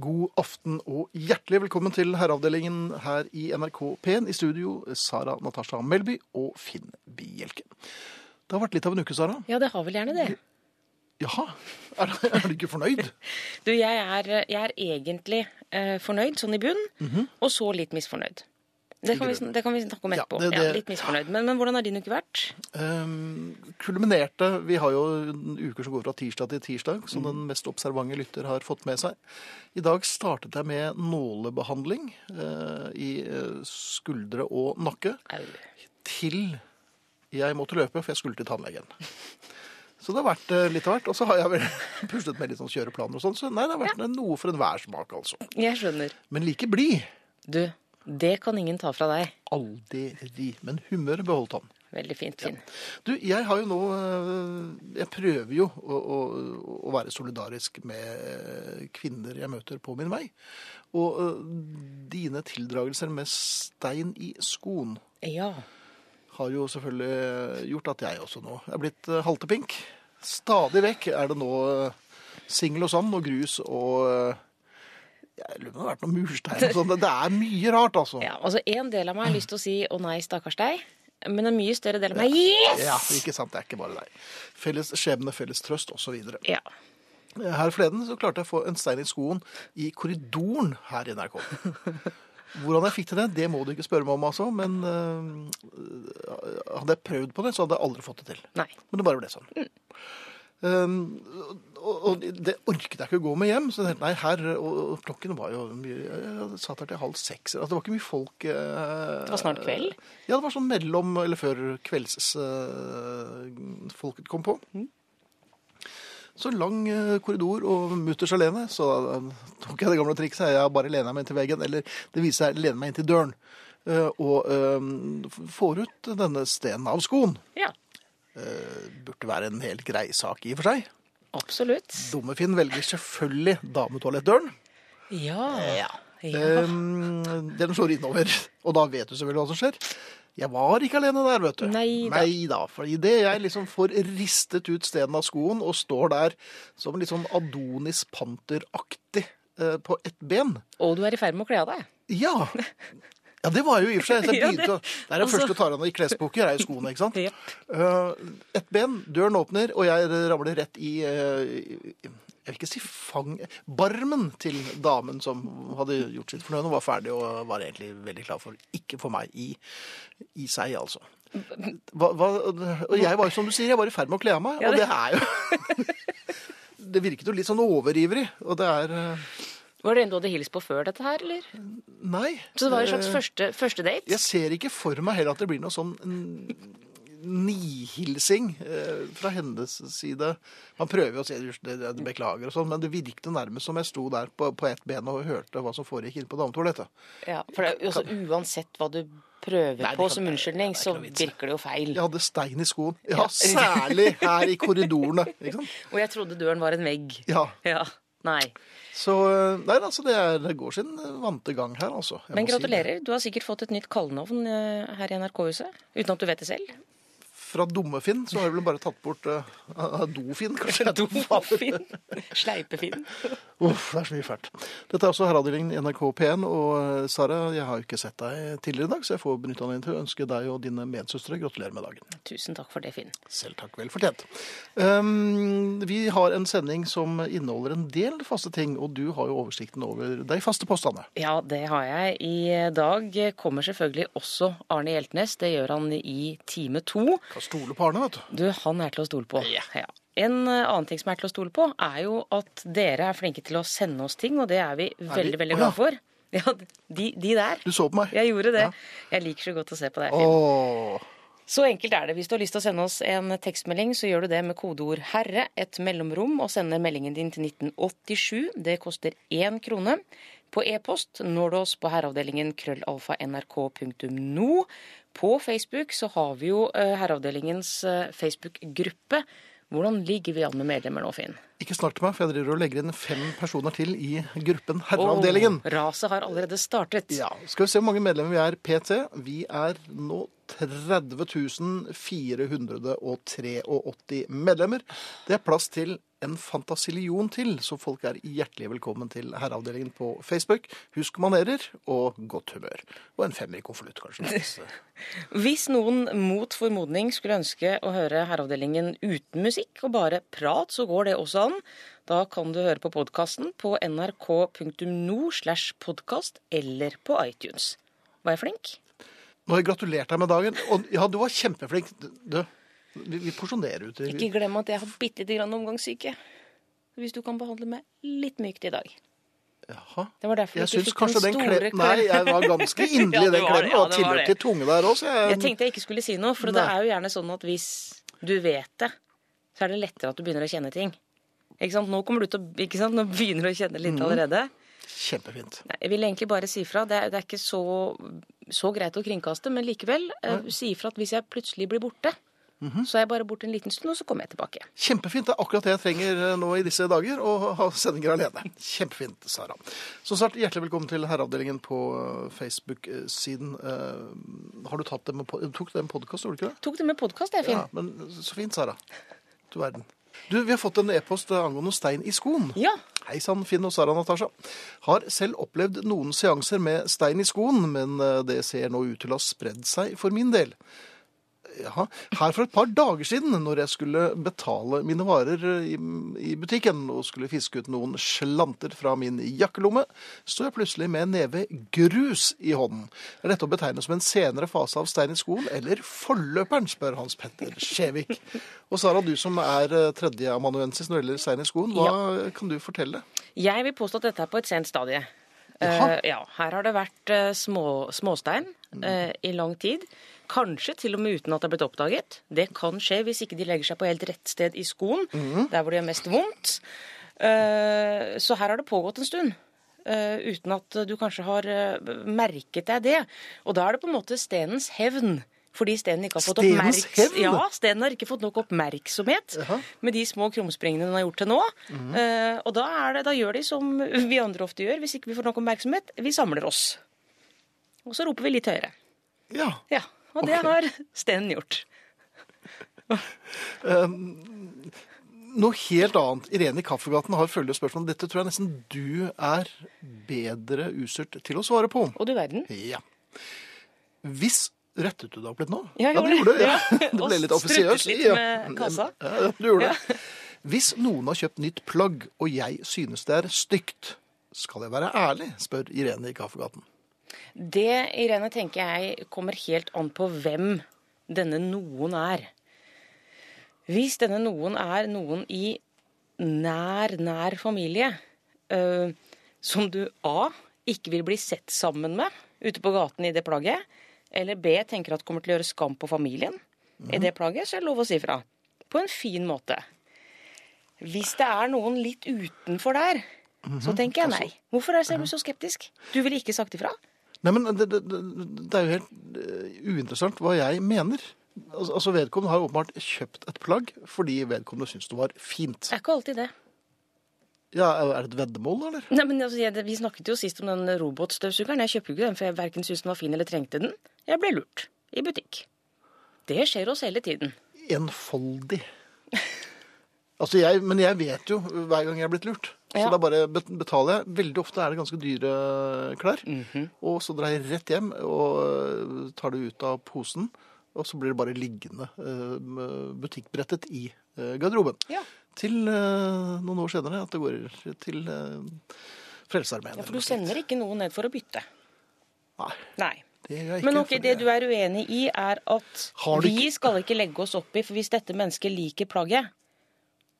God aften og hjertelig velkommen til herreavdelingen her i NRK P1. I studio Sara Natasha Melby og Finn Bjelke. Det har vært litt av en uke, Sara. Ja, det har vel gjerne det. Jaha, er, du- er du ikke fornøyd? Du, jeg er, jeg er egentlig eh, fornøyd, sånn i bunn, og så litt misfornøyd. Det kan, vi, det kan vi snakke om Ja, etterpå. det- Ja, litt misfornøyd. Men, men hvordan har din uke vært? Um, kulminerte Vi har jo uker som går fra tirsdag til tirsdag, som den mest observante lytter har fått med seg. I dag startet jeg med nålebehandling uh, i eh, skuldre og nakke. Au. til jeg måtte løpe, for jeg skulle til tannlegen. Så det har vært eh, litt av hvert. Og så har jeg vel puslet med litt sånn kjøreplaner og sånn. Så nei, det har vært noe for enhver smak, altså. Jeg skjønner. Men like blid. Du, det kan ingen ta fra deg. Aldri. Men humøret beholdt han. Veldig fint, Finn. Du, jeg har jo nå eh, Jeg prøver jo å, å, å være solidarisk med eh, kvinner jeg møter på min vei. Og eh, dine tildragelser med stein i skoen Ja. har jo selvfølgelig gjort at jeg også nå er blitt haltepink. Stadig vekk er det nå singel og sand og grus og Jeg lurer på om det har vært noen murstein og sånn. Det- er mye rart, altså. ja. Altså, en del av meg har lyst til å si 'å nei, stakkars deg', men en mye større del av meg 'yes'! Ja, ikke sant. Det er ikke bare deg. Felles skjebne, felles trøst osv. Ja. Her forleden så klarte jeg å få en stein i skoen i korridoren her i NRK. Hvordan jeg fikk til det, det må du ikke spørre meg om, altså. Men uh, hadde jeg prøvd på det, så hadde jeg aldri fått det til. Nei. Men det bare ble sånn. Um, og, og det orket jeg ikke å gå med hjem. Så jeg tenkte, nei, her, og, og klokken var jo mye Jeg satt her til halv seks. Altså, det var ikke mye folk. eh, Det var snart kveld? Ja, det var sånn mellom, eller før kveldsfolket kom på. Så lang eh, korridor og mutters alene, så eh, tok jeg det gamle trikset. Jeg bare lener meg inn til veggen, eller det viser seg lener meg inn til døren. eh, Og eh, får ut denne stenen av skoen. ja. Eh, Burde være en helt grei sak i og for seg. Absolutt. Dummefinn velger selvfølgelig dametoalettdøren. Ja. ja. Um, den slår innover, og da vet du selvfølgelig hva som skjer. Jeg var ikke alene der, vet du. Nei da. Nei da. For idet jeg liksom får ristet ut stenen av skoen og står der som litt sånn Adonis Panter-aktig eh, på ett ben Og du er i ferd med å kle av deg. Ja! Ja, det var jo i og for seg. Jeg begynte, ja, det er det Altså- første du tar av deg i klesbukker, er jo skoene, ikke sant? Jepp. Uh, ett ben, døren åpner, og jeg ramler rett i eh, Jeg vil ikke si fang Barmen til damen som hadde gjort sitt fornøyde og var ferdig og var egentlig veldig klar for ikke for meg i, i seg, altså. Hva, hva, og jeg var jo som du sier, jeg var i ferd med å kle av meg, og det- det er jo Det virket jo litt sånn overivrig, og det er eh, Var det en du hadde hilst på før dette her, eller? Nei. Så det var en slags eh, første, første date? Jeg ser ikke for meg heller at det blir noe sånn nihilsing eh, fra hennes side. Man prøver jo å si det, det, beklager og sånn, men det virket nærmest som jeg sto der på, på ett ben og hørte hva som foregikk inne på dametoalettet. Ja, for det også uansett hva du prøver Nei, på som unnskyldning, så virker det jo feil. Jeg hadde stein i skoen. Ja, særlig her i korridorene. Og jeg trodde døren var en vegg. Ja. Ja. Nei. Så eh, Nei, altså, det, er, det går sin vante gang her, altså. Jeg Men gratulerer. si. Du har sikkert fått et nytt kallenavn eh, her i NRK-huset. Uten at du vet det selv. Fra Dummefinn så har jeg vel bare tatt bort uh, Dofinn, kanskje. Dofinn. Sleipefinn. Uff, det er så mye fælt. Dette er også herreavdelingen i NRK P1. Og eh, Sara, jeg har jo ikke sett deg tidligere i dag, så jeg får benytte anledningen til å ønske deg og dine medsøstre gratulerer med dagen. Tusen takk for det, Finn. Selv takk, vel fortjent. Um, vi har en sending som inneholder en del faste ting, og du har jo oversikten over de faste påstandene. Ja, det har jeg. I dag kommer selvfølgelig også Arne Hjeltnes. Det gjør han i time to. Kan stole på Arne, vet du. Du, han er til å stole på. Ja. En eh, annen ting som er til å stole på, er jo at dere er flinke til å sende oss ting, og det er vi veldig, veldig ja. glad for. Ja, de, de der. Du så på meg. Jeg gjorde det. Ja. Jeg liker så godt å se på deg. Åh, Så enkelt er det. Hvis du har lyst til å sende oss en tekstmelding, så gjør du det med kodeord 'herre', et mellomrom, og sender meldingen din til 1987. Det koster én krone. På e-post når du oss på herreavdelingen krøllalfa nrk.no. På Facebook så har vi jo eh, Herreavdelingens eh, Facebook-gruppe. Hvordan ligger vi an med medlemmer nå, Finn? ikke snart til meg, for jeg driver og legger inn fem personer til i gruppen Herreavdelingen. Åh, raset har allerede startet. Ja, Skal vi se hvor mange medlemmer vi er PT. Vi er nå 30 483 medlemmer. Det er plass til en fantasillion til, så folk er hjertelig velkommen til Herreavdelingen på Facebook. Husk manerer og godt humør. Og en femmer i konvolutt, kanskje. hvis, noen mot formodning skulle ønske å høre Herreavdelingen uten musikk og bare prat, så går det også an. Da kan du høre på podkasten på nrk.no slash podkast eller på iTunes. Var jeg flink? Nå har jeg gratulert deg med dagen. Og ja, du var kjempeflink. Du, vi, vi porsjonerer ut. Ikke glem at jeg har bitte lite grann omgangssyke. Hvis du kan behandle meg litt mykt i dag. Jaha. Det var derfor Jeg syns kanskje den den store klem... Nei, jeg var ganske inderlig i ja, den klemmen. ja, Og tilhørte til tunge der også. Jeg Jeg, tenkte jeg ikke skulle si noe, for det er jo gjerne sånn at hvis du vet det, så er det lettere at du begynner å kjenne ting. Ikke sant? Nå kommer du til å ikke sant? Nå begynner du å kjenne Mhm. litt allerede. Kjempefint. Nei, jeg vil egentlig bare si fra. Det er, det er ikke så, så greit å kringkaste, men likevel eh, si ifra at hvis jeg plutselig blir borte, Mhm. så er jeg bare borte en liten stund, og så kommer jeg tilbake. Kjempefint. Det er akkurat det jeg trenger eh, nå i disse dager, å ha sendinger alene. Kjempefint, Sara. Så snart hjertelig velkommen til Herreavdelingen på eh, Facebook-siden. Uh, Har du tatt det med, tok det med podkast, gjorde du ikke det? Tok det med podkast, er fint. Ja, men så fint, Sara. Du verden. Du, vi har fått en e-post angående stein i skoen. Ja. Hei sann, Finn og Sara Natasha. Har selv opplevd noen seanser med stein i skoen, men det ser nå ut til å ha spredd seg for min del. Jaha. Her for et par dager siden, når jeg skulle betale mine varer i, i butikken og skulle fiske ut noen slanter fra min jakkelomme, sto jeg plutselig med en neve grus i hånden. Er dette å betegne som en senere fase av stein i skoen, eller forløperen, spør Hans Petter Skjevik. Og Sara, du som er eh, tredjeamanuensis når det gjelder stein i skoen, hva kan du fortelle? Jeg vil påstå at dette er på et sent stadie. Eh, ja, her har det vært uh, små, småstein uh, i lang tid. Kanskje til og med uten at det er blitt oppdaget. Det kan skje hvis ikke de legger seg på helt rett sted i skoen, der hvor det gjør mest vondt. Så her har det pågått en stund. uten at du kanskje har merket deg det. Og da er det på en måte stenens hevn. Fordi stenen ikke har fått oppmerks- Ja, stenen har ikke fått nok oppmerksomhet Jaha. med de små krumspringene den har gjort til nå. Eh, og da, er det, da gjør de som vi andre ofte gjør hvis ikke vi får nok oppmerksomhet. Vi samler oss. Og så roper vi litt høyere. Ja. Ja, Og det har stenen gjort. Noe helt annet. Irene i Kaffegaten har følgende spørsmål. Dette tror jeg nesten du er bedre usert til å svare på. Og du verden. Ja. Hvis Rettet du deg opp litt nå? Ja, jeg gjorde det. det. Ja. Ja. Det ble litt offisiøst. litt Ja. med kassa. Ja, du gjorde det. Hvis noen har kjøpt nytt plagg, og jeg synes det er stygt, skal jeg være ærlig? spør Irene i Kaffegaten. Det, Irene, tenker jeg kommer helt an på hvem denne noen er. Hvis denne noen er noen i nær, nær familie, øh, som du A. ikke vil bli sett sammen med ute på gaten i det plagget, eller B. tenker at kommer til å gjøre skam på familien i det plagget, så er det lov å si fra. På en fin måte. Hvis det er noen litt utenfor der, så tenker jeg nei. Hvorfor er du så skeptisk? Du ville ikke sagt ifra? Nei, men det, det, det det er jo helt eh, uinteressant hva jeg mener. Altså, Vedkommende har åpenbart kjøpt et plagg fordi vedkommende syns det var fint. Det er ikke alltid det. Ja, Er det et veddemål, eller? Nei, men altså, jeg, Vi snakket jo sist om den robotstøvsugeren. Jeg kjøper jo ikke den, for jeg verken syntes den var fin eller trengte den. Jeg ble lurt. I butikk. Det skjer oss hele tiden. Enfoldig. Altså, jeg, Men jeg vet jo hver gang jeg er blitt lurt. Så Ja. da bare betaler jeg. Veldig ofte er det ganske dyre klær. Mhm. Og så drar jeg rett hjem og tar det ut av posen. Og så blir det bare liggende eh, butikkbrettet i eh, garderoben. Ja. Til uh, noen år senere at det går til uh, Frelsesarmeen. Ja, For du sender ikke noen ned for å bytte. Nei, Nei. det. Men okay, det du er uenig i, er at vi ikke- skal ikke legge oss opp i, for hvis dette mennesket liker plagget,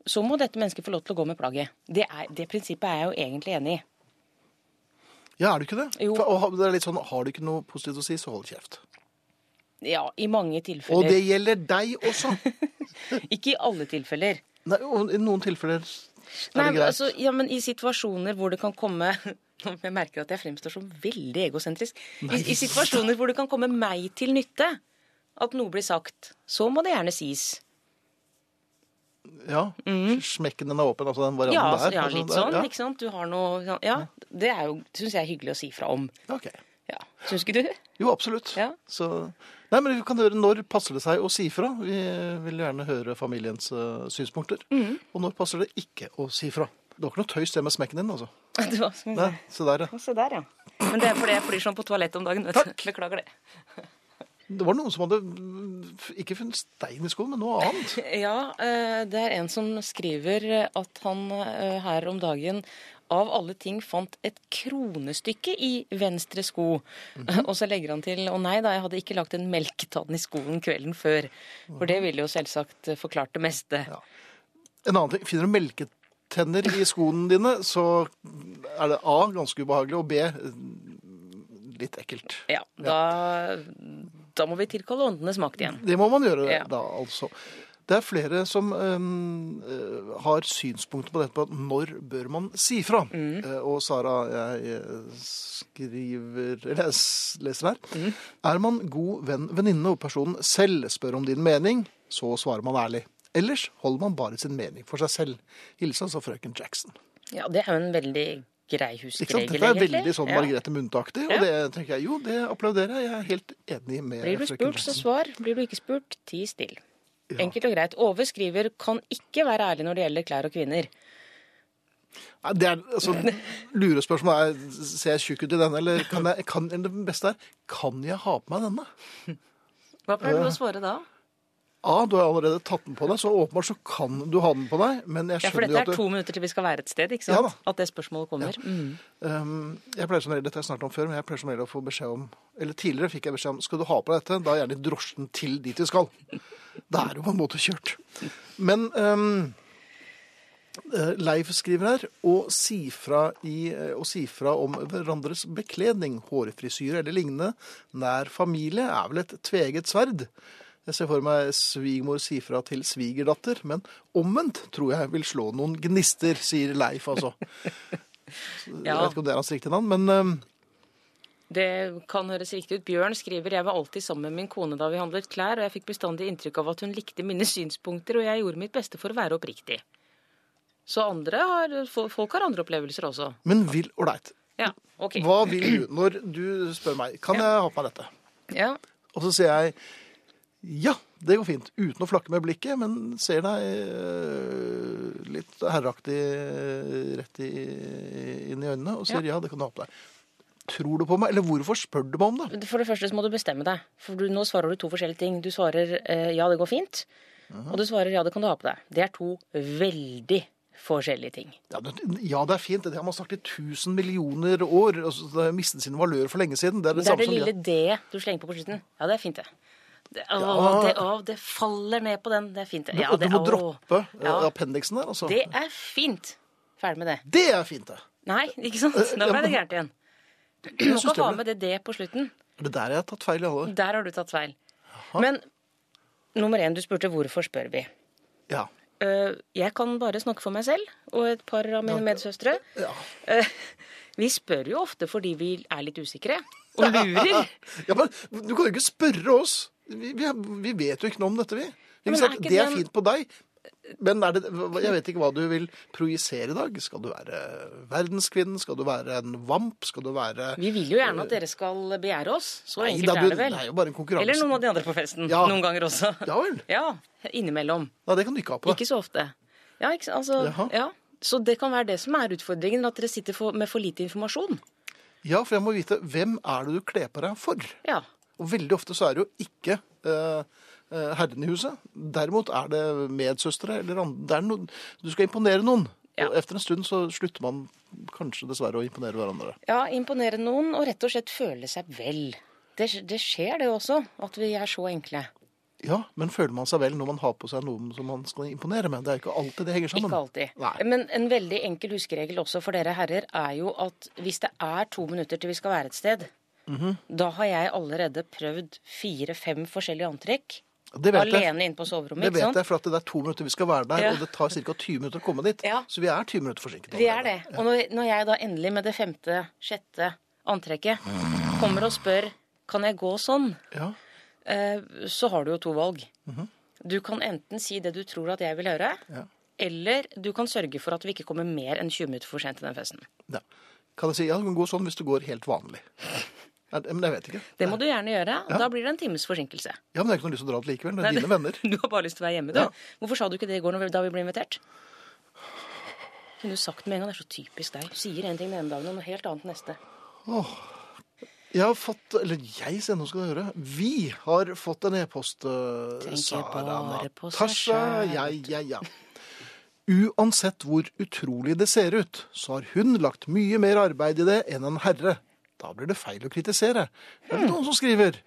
så må dette mennesket få lov til å gå med plagget. Det, er, det prinsippet er jeg jo egentlig enig i. Ja, er du ikke det? Jo. For, og, det er litt sånn, Har du ikke noe positivt å si, så hold kjeft. Ja, i mange tilfeller. Og det gjelder deg også. Ikke i alle tilfeller. Nei, og I noen tilfeller er Nei, det greit. altså, ja, men i situasjoner hvor det kan komme Jeg merker at jeg fremstår som veldig egosentrisk. I, I situasjoner hvor det kan komme meg til nytte at noe blir sagt, så må det gjerne sies. Ja, Smekken den er åpen, altså den varianten Ja, altså, der. ja altså, litt der, sånn, ja. ikke sant. Du har noe Ja, det er jo, syns jeg er hyggelig å si fra om. Ok. Ja. Syns ikke du? Jo, absolutt. Ja. Så, nei, men Vi kan høre når passer det seg å si fra. Vi vil gjerne høre familiens uh, synspunkter. Mm. Og når passer det ikke å si fra. Det var ikke noe tøys det med smekken din, altså. Det var sånn. Nei, Se der, ja. Se der, ja. Men det er fordi jeg flyr sånn på toalettet om dagen. vet du. Beklager det. Det var noen som hadde ikke funnet stein i skoen, men noe annet. Ja, eh, det er en som skriver at han eh, her om dagen av alle ting fant et kronestykke i venstre sko. Og så legger han til Å nei da, jeg hadde ikke lagt en melketann i skoen kvelden før. For det ville jo selvsagt eh, forklart det meste. Ja. En annen ting, Finner du melketenner i skoene dine, så er det A ganske ubehagelig, og B litt ekkelt. Ja, da, da må vi tilkalle åndenes makt igjen. Det må man gjøre Ja. da, altså. Det er flere som øh, har synspunkter på dette på at når bør man si fra. Mm. Eh, og Sara, jeg eh, skriver Eller jeg leser her. Mm. Er man god venn, venninne og personen selv spør om din mening, så svarer man ærlig. Ellers holder man bare sin mening for seg selv. Hilsen altså frøken Jackson. Ja, det er jo en veldig grei Ikke sant? Dette er veldig sånn Ja. Margrethe Munthe-aktig, og det tenker jeg jo, det applauderer jeg. Jeg er helt enig med frøken Jackson. Blir du spurt, så svar. Blir du ikke spurt, ti still. Ja. Enkelt og greit. Ove skriver kan ikke være ærlig når det gjelder klær og kvinner. Nei, det er, altså, Lurespørsmålet er ser jeg tjukk ut i denne, eller, kan jeg, kan, eller det beste er kan jeg ha på meg denne? Hva pleier du å svare da? A, du har allerede tatt den på deg, så åpenbart så kan du ha den på deg, men jeg Ja, for dette er at to minutter til vi skal være et sted, ikke Ja sant? da. At det spørsmålet kommer. Mm. um, Jeg pleier som regel, dette har jeg snart om før, men jeg pleier som regel å få beskjed om Eller tidligere fikk jeg beskjed om skal du ha på deg dette, da er gjerne drosjen til dit vi skal. Da er du jo på en måte kjørt. Men um, Leif skriver her å si i, eh, å si fra om hverandres bekledning, hårfrisyre eller lignende nær familie er vel et tveget sverd. Jeg ser for meg svigermor si fra til svigerdatter, men omvendt tror jeg vil slå noen gnister, sier Leif, altså. Jeg Ja. vet ikke om det er hans riktige navn, men Det kan høres riktig ut. Bjørn skriver jeg var alltid sammen med min kone da vi handlet klær, og jeg fikk bestandig inntrykk av at hun likte mine synspunkter, og jeg gjorde mitt beste for å være oppriktig. Så andre har, folk har andre opplevelser også. Men vil Ålreit. Ja, ok. Hva vil du når du spør meg kan jeg ha på meg dette? Ja, Og så sier jeg ja, det går fint. Uten å flakke med blikket, men ser deg øh, litt herreaktig rett i, inn i øynene og sier ja. det kan du ha på deg. Tror du på meg, eller hvorfor spør du meg om det? For det første så må du bestemme deg. For du, nå svarer du to forskjellige ting. Du svarer eh, ja, det går fint. Og du svarer ja, det kan du ha på deg. Det er to veldig forskjellige ting. Ja, det, ja, det er fint. Det har man sagt i 1000 millioner år. Altså, det har mistet sin valør for lenge siden. Det er det, Det er det som ja. D du slenger på på slutten. Ja, det er fint, det. Det, å, Ja. det, å, det faller ned på den. Det er fint. Ja, du må å. droppe Ja. appendiksen der. Altså. Det er fint. Ferdig med det. Det er fint, det. Nei, ikke sant? Da ble det gærent igjen. Du må ikke ha med det D på slutten. Det der jeg har tatt feil i alle år. Der har du tatt feil. Men nummer én, du spurte hvorfor spør vi. Ja. Eh, Jeg kan bare snakke for meg selv og et par av mine medsøstre. Ja. Eh, Vi spør jo ofte fordi vi er litt usikre og lurer. ja, men du kan jo ikke spørre oss. Vi, vi, vi vet jo ikke noe om dette, vi. Vi ja, sagt, er det er fint på deg. Men er det, jeg vet ikke hva du vil projisere i dag. Skal du være verdenskvinnen? Skal du være en vamp? Skal du være Vi vil jo gjerne at dere skal begjære oss. Så Nei, enkelt da, er det vel. Det er jo bare en konkurranse. Eller noen av de andre på festen. Ja. Noen ganger også. Ja vel. Ja, innimellom. Nei, det kan du ikke ha på. Ikke så ofte. Ja, ikke, altså, Jaha. ja. Så det kan være det som er utfordringen, at dere sitter for, med for lite informasjon. Ja, for jeg må vite hvem er det du kler på deg for. Ja. Og veldig ofte så er det jo ikke eh, eh, herren i huset. Derimot er det medsøstre eller andre. Det er noe, du skal imponere noen. Ja. Og etter en stund så slutter man kanskje dessverre å imponere hverandre. ja, imponere noen og rett og slett føle seg vel. Det, det skjer det også, at vi er så enkle. Ja, men føler man seg vel når man har på seg noen som man skal imponere med? Det er ikke alltid det henger sammen. Ikke alltid. Nei. Men en veldig enkel huskeregel også for dere herrer er jo at hvis det er to minutter til vi skal være et sted, Mhm. da har jeg allerede prøvd fire-fem forskjellige antrekk. Vet jeg. Alene inne på soverommet. Det vet sånn? jeg, for at det er to minutter vi skal være der, Ja. og det tar ca. 20 minutter å komme dit. Ja. Så vi er 20 minutter forsinket. Vi er det. Ja. Og når, når jeg da endelig med det femte, sjette antrekket kommer og spør kan jeg gå sånn, Ja. eh, så har du jo to valg. Du kan enten si det du tror at jeg vil høre, Ja. eller du kan sørge for at vi ikke kommer mer enn 20 minutter for sent til den festen. ja. Kan jeg si ja, du kan gå sånn hvis du går helt vanlig. Det- Men jeg vet ikke. Det må du gjerne gjøre. Ja. Da blir det en times forsinkelse. Ja, Men jeg har ikke noe lyst til å dra ut likevel. Det er Nei, dine venner. Du har bare lyst til å være hjemme, du. Ja. Hvorfor sa du ikke det i går vi- da vi ble invitert? Kunne du sagt med en gang. Det er så typisk deg. Du sier en ting den ene dagen og noe helt annet neste. Jeg har fått Eller jeg, se, nå skal du høre. Vi har fått en e-post. Uh, Tenker bare på seg selv. Ja, ja, ja. Uansett hvor utrolig det ser ut, så har hun lagt mye mer arbeid i det enn en herre. Da blir det feil å kritisere. Det er det noen som skriver.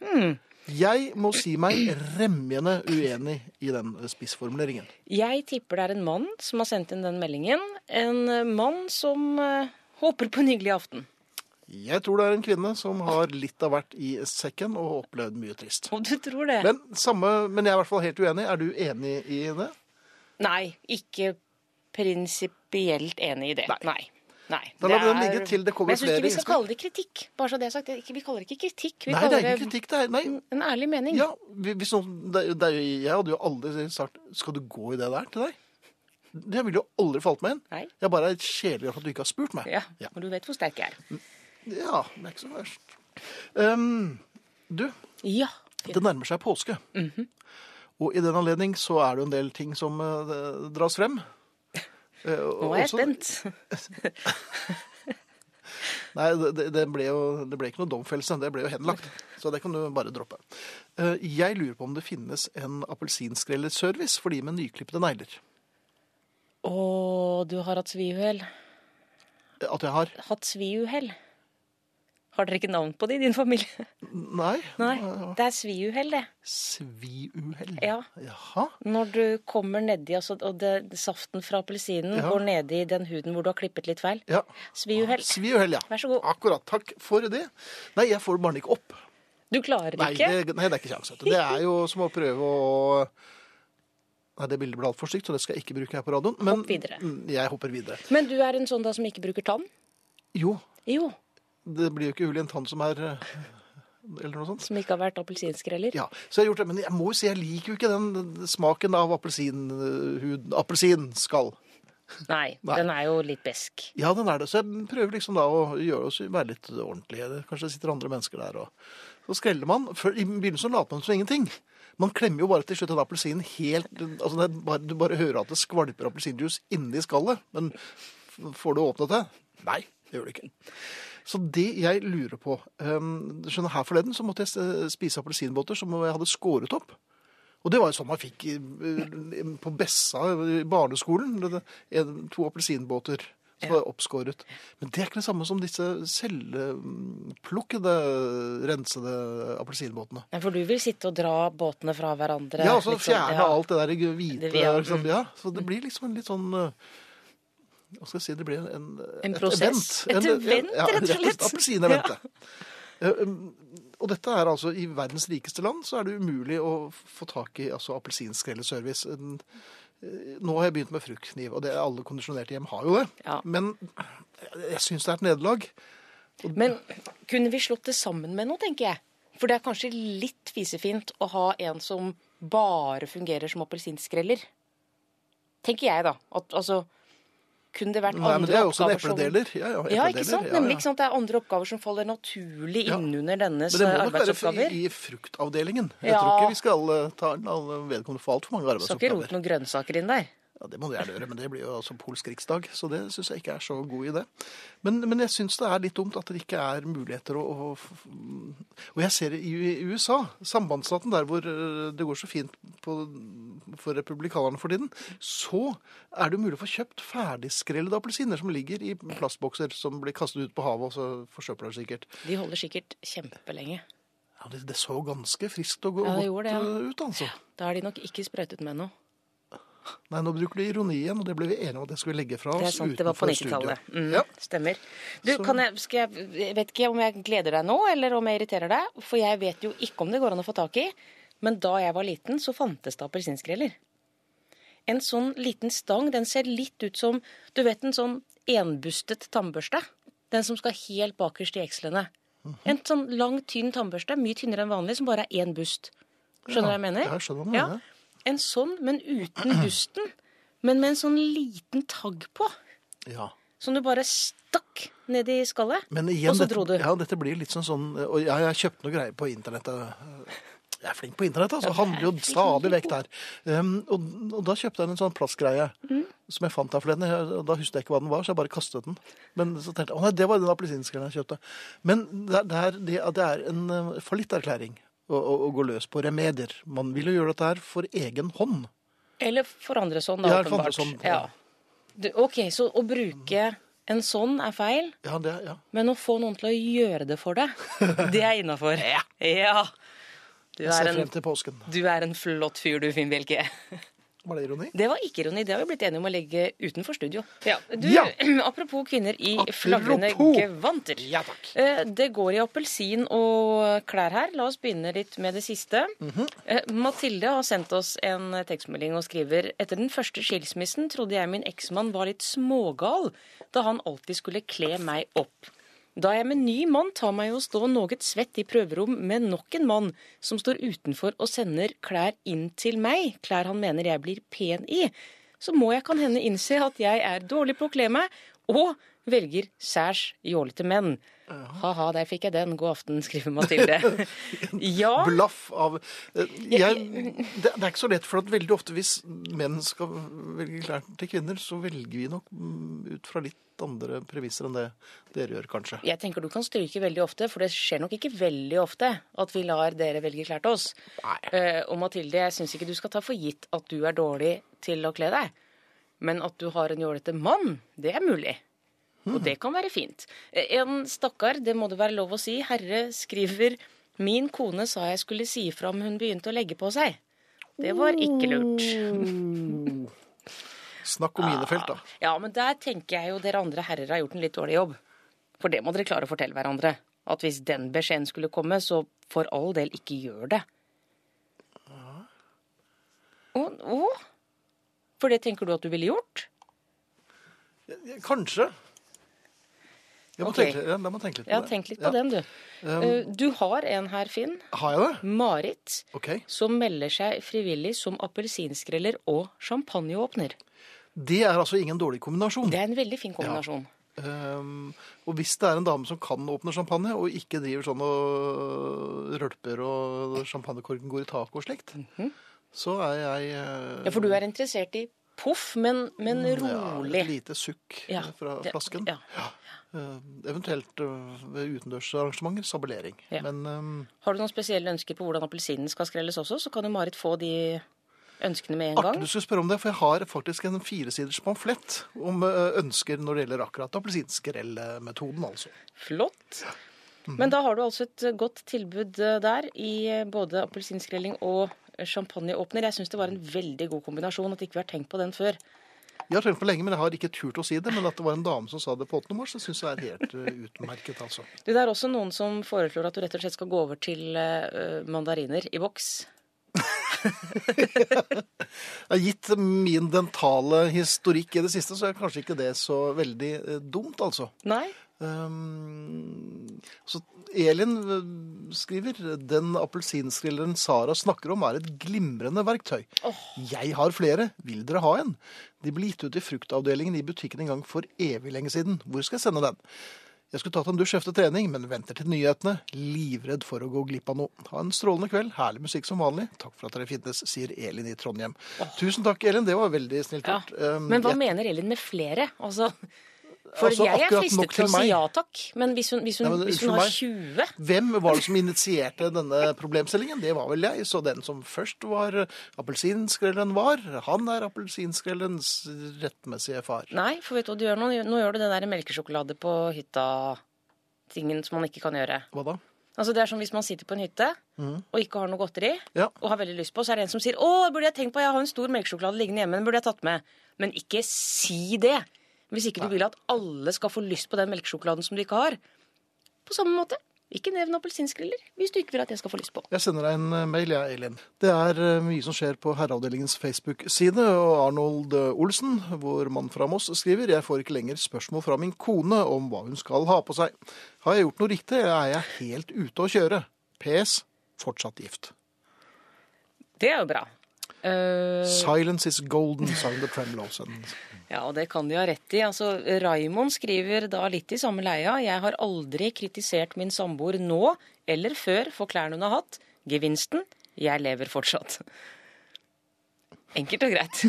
Jeg må si meg remjende uenig i den spissformuleringen. Jeg tipper det er en mann som har sendt inn den meldingen. En eh, mann som eh, håper på en hyggelig aften. Jeg tror det er en kvinne som har litt av hvert i sekken og opplevd mye trist. Og du tror det? Men, samme, men jeg er i hvert fall helt uenig. Er du enig i det? Nei, ikke prinsipielt enig i det. Nei. Nei. Nei. Da lar vi er- ligge til det kommer Men jeg syns ikke vi skal innspill. kalle det kritikk. Bare så det er sagt. Vi kaller det ikke kritikk. Vi Nei, det er ikke kritikk. Det er, nei, en ærlig mening. ja, hvis noen, det, det, jeg hadde jo aldri sagt Skal du gå i det der til deg? Det ville jo aldri falt meg inn. Nei. Jeg bare er kjedelig for at du ikke har spurt meg. Ja, Ja, og du vet hvor sterk jeg er. ja det er ikke så verst. Um, du, Ja. det nærmer seg påske. Og i den anledning så er det jo en del ting som uh, dras frem. Eh, Nå er jeg spent. Nei, det, det- det, ble jo, det ble ikke noe domfellelse. Det ble jo henlagt. Så det kan du bare droppe. Eh, Jeg lurer på om det finnes en appelsinskrellerservice for de med nyklippede negler. Å, du har hatt sviuhell. At jeg har Hatt sviuhell. Har dere ikke navn på det i din familie? Nei. Nei, det er sviuhell, det. Sviuhell. Ja. Jaha. Når du kommer nedi, altså, og det, saften fra appelsinen Ja. går nedi den huden hvor du har klippet litt feil. Ja. Sviuhell. Sviuhell, ja. Vær så god. Akkurat. Takk for det. Nei, jeg får det bare ikke opp. Du klarer Nei, ikke? det, nei, det er ikke kjangs. Det er jo som å prøve å Nei, det bildet ble altfor stygt, så det skal jeg ikke bruke her på radioen. Men Hopp videre. Mm, jeg hopper videre. Men du er en sånn da som ikke bruker tann? Jo, Jo. Det blir jo ikke hull i en tann som er eh, Eller noe sånt. Som ikke har vært appelsinskreller? Ja, så jeg har gjort det, Men jeg må jo si jeg liker jo ikke den smaken av appelsinhud Appelsinskall. Nei, Nei. den er jo litt besk. Ja, den er det. Så jeg prøver liksom da å gjøre oss være litt ordentlige. Kanskje det sitter andre mennesker der. og Så skreller man. Før, I begynnelsen later man som ingenting. Man klemmer jo bare til slutt den appelsinen helt altså det bare, Du bare hører at det skvalper appelsinjuice inni skallet. Men får du åpnet det? Nei, det gjør du ikke. Så det jeg lurer på du skjønner Her forleden så måtte jeg spise appelsinbåter som jeg hadde skåret opp. Og det var jo sånn man fikk i- på Bessa i barneskolen. To appelsinbåter som var oppskåret. Men det er ikke det samme som disse selvplukkede, rensede appelsinbåtene. Ja, For du vil sitte og dra båtene fra hverandre? Ja, så litt sånn, fjerne ja. alt det der hvite. Det liksom, ja. Så det blir liksom en litt sånn uh, Hva skal jeg si? Det blir en, En et prosess. event. Et En- event, ja, rett og slett. Appelsineventet. Uh, um, Og dette er altså i verdens rikeste land så er det umulig å få tak i altså, appelsinskrelleservice. Uh, Nå har jeg begynt med fruktkniv, og det er alle kondisjonerte hjem har jo det. Ja. Men jeg syns det er et nederlag. Men kunne vi slått det sammen med noe, tenker jeg? For det er kanskje litt fisefint å ha en som bare fungerer som appelsinskreller. Tenker jeg, da. At, altså, kunne det vært Nei, men som det er også en oppgaver epledeler. Ja, ja, Ja, ikke sant? Nemlig ikke sant? Det er andre oppgaver som faller naturlig Ja. innunder dennes Men det må nok være i, i fruktavdelingen. Jeg tror ikke vi skal eh, ta vedkommende for altfor mange arbeidsoppgaver. Skal ikke rote noen grønnsaker inn der. Ja, det må du gjerne gjøre, men det blir jo altså polsk riksdag, så det syns jeg ikke er så god idé. Men, men jeg syns det er litt dumt at det ikke er muligheter å, å Og jeg ser det i, USA, sambandsstaten der hvor eh, det går så fint på, for republikanerne for tiden, så er det mulig å få kjøpt ferdigskrellede appelsiner som ligger i plastbokser som blir kastet ut på havet, og så forsøpler det sikkert. De holder sikkert kjempelenge. Ja, det, det så ganske friskt og godt Ja, det gjorde det, ja. ut, altså. Da er de nok ikke sprøytet med noe. Nei, nå bruker du ironi igjen, og det ble vi enige om at jeg skulle legge fra oss Det er sant, det var på utenfor studio. 90-tallet. Mm, Ja. Stemmer. Du, jeg, skal jeg, jeg vet ikke om jeg gleder deg nå, eller om jeg irriterer deg. For jeg vet jo ikke om det går an å få tak i. Men da jeg var liten, så fantes det appelsinskreller. En sånn liten stang, den ser litt ut som Du vet en sånn enbustet tannbørste? Den som skal helt bakerst i ekslene. Mhm. En sånn lang, tynn tannbørste, mye tynnere enn vanlig, som bare er én bust. Skjønner du hva jeg mener? Ja, jeg skjønner hva du Ja. En sånn, men uten dusten. Men med en sånn liten tagg på. Ja. Som du bare stakk ned i skallet. Men igjen, Og så dette, dro du. Ja, dette blir litt sånn sånn Og jeg har kjøpt noe greier på internettet. Jeg er flink på internett, altså. Handler jo stadig vekk der. Um, og, og da kjøpte jeg en sånn plastgreie Mm. som jeg fant her forleden. Da husket jeg ikke hva den var, så jeg bare kastet den. Men så tenkte jeg å nei, det var den appelsinskallen jeg kjøpte. Men det, er- det, er, en uh, fallitterklæring å, å, gå løs på remedier. Man vil jo gjøre dette her for egen hånd. Eller for andre hånd, da, Ja, åpenbart. sånn, ja. ja. Du, OK, så å bruke en sånn er feil, Ja, det, ja. men å få noen til å gjøre det for deg, det er innafor. Ja. Du Jeg er, en, du er en flott fyr, du, Finn Bjelke. Var det ironi? Det var ikke ironi. Det har vi blitt enige om å legge utenfor studio. Ja, du, Ja. Apropos kvinner i Apropos. flagrende gevanter. Ja, takk. Eh, Det går i appelsin og klær her. La oss begynne litt med det siste. Mm -hmm. Mathilde har sendt oss en tekstmelding og skriver etter den første skilsmissen trodde jeg min eksmann var litt smågal da han alltid skulle kle meg opp. Da jeg med ny mann tar meg å stå noe svett i prøverom med nok en mann som står utenfor og sender klær inn til meg, klær han mener jeg blir pen i, så må jeg kan hende innse at jeg er dårlig på å kle meg, og velger særs jålete menn. Ha-ha, der fikk jeg den. God aften, skriver Mathilde. ja, blaff av eh, jeg, det, er ikke så lett, for at veldig ofte hvis menn skal velge klær til kvinner, så velger vi nok mm, ut fra litt andre premisser enn det dere gjør, kanskje. jeg tenker du kan stryke veldig ofte, for det skjer nok ikke veldig ofte at vi lar dere velge klær til oss. Nei. Eh, og Mathilde, jeg syns ikke du skal ta for gitt at du er dårlig til å kle deg. Men at du har en jålete mann, det er mulig. Og det kan være fint. Eh, En stakkar, det må det være lov å si, herre skriver Min kone sa jeg skulle si ifra om hun begynte å legge på seg. Det var ikke lurt. Snakk om mine felt, da. Ja, men der tenker jeg jo dere andre herrer har gjort en litt dårlig jobb. For det må dere klare å fortelle hverandre. At hvis den beskjeden skulle komme, så for all del ikke gjør det. Å? å? For det tenker du at du ville gjort? Kanskje. Jeg må okay. tenke, jeg meg tenke litt på Ja, det. tenk litt Ja. på den, du. Um, Du har en her, Finn. Har jeg det? Marit. Okay. Som melder seg frivillig som appelsinskreller og champagneåpner. Det er altså ingen dårlig kombinasjon. Det er en veldig fin kombinasjon. Um, og hvis det er en dame som kan åpne champagne, og ikke driver sånn og rølper og champagnekorken går i taket og slikt, så er jeg Mhm. Ja, for du er interessert i poff, men, men ja, rolig. et lite sukk Ja, fra det- flasken. ja. Uh, eventuelt uh, ved utendørsarrangementer sabelering. Ja. Men um, Har du noen spesielle ønsker på hvordan appelsinen skal skrelles også, så kan jo Marit få de ønskene med en artig gang. du skulle spørre om det, for jeg har faktisk en firesiders pamflett om ønsker når det gjelder akkurat appelsinskrellmetoden, altså. Flott. Mhm. Men da har du altså et godt tilbud der i både appelsinskrelling og champagneåpner. Jeg syns det var en veldig god kombinasjon at ikke vi har tenkt på den før. Jeg har tenkt på lenge, men jeg har ikke turt å si det. Men at det var en dame som sa det på 8. mars, det syns jeg er helt utmerket, altså. Det er også noen som foreslår at du rett og slett skal gå over til mandariner i boks. Har gitt min dentale historikk i det siste, så er kanskje ikke det så veldig eh, dumt, altså. Nei? Um, så Elin eh, skriver den appelsinskrilleren Sara snakker om er et glimrende verktøy. Jeg har flere. Vil dere ha en? De ble gitt ut i fruktavdelingen i butikken en gang for evig lenge siden. Hvor skal jeg sende den? Jeg skulle tatt en dusj etter trening, men venter til nyhetene. Livredd for å gå glipp av noe. Ha en strålende kveld. Herlig musikk som vanlig. Takk for at dere finnes, sier Elin i Trondheim. Tusen takk, Elin. Det var veldig snilt gjort. Ja. Men hva jeg- mener Elin med flere? Altså, for Altså, jeg er fristet til å si ja takk. Men hvis hun, hvis hun, Nei, men hvis hun har meg. 20 Hvem var det som initierte denne problemstillingen? Det var vel jeg. Så den som først var appelsinskrellen var, han er appelsinskrellens rettmessige far. Nei, for vet du hva du gjør nå? Nå gjør du det der melkesjokolade på hytta-tingen som man ikke kan gjøre. Hva da? Altså Det er som hvis man sitter på en hytte og ikke har noe godteri, Ja. og har veldig lyst på, så er det en som sier 'Å, burde jeg tenkt på, jeg har en stor melkesjokolade liggende hjemme, den burde jeg tatt med'. Men ikke si det! Hvis ikke du vil at alle skal få lyst på den melkesjokoladen som du ikke har. På samme måte. Ikke nevn appelsinskreller hvis du ikke vil at jeg skal få lyst på. Jeg sender deg en eh, mail, jeg, Elin. Det er eh, mye som skjer på Herreavdelingens Facebook-side, og Arnold eh, Olsen, vår mann fra Moss, skriver jeg får ikke lenger spørsmål fra min kone om hva hun skal ha på seg. Har jeg gjort noe riktig, eller er jeg helt ute å kjøre? PS. Fortsatt gift. Det er jo bra. Eh, 'Silence is golden', sang The Tremlows. Ja, og det kan de ha rett i. Altså, Raimond skriver da litt i samme leia. Jeg har aldri kritisert min samboer nå eller før for klærne hun har hatt. Gevinsten? Jeg lever fortsatt. Enkelt og greit.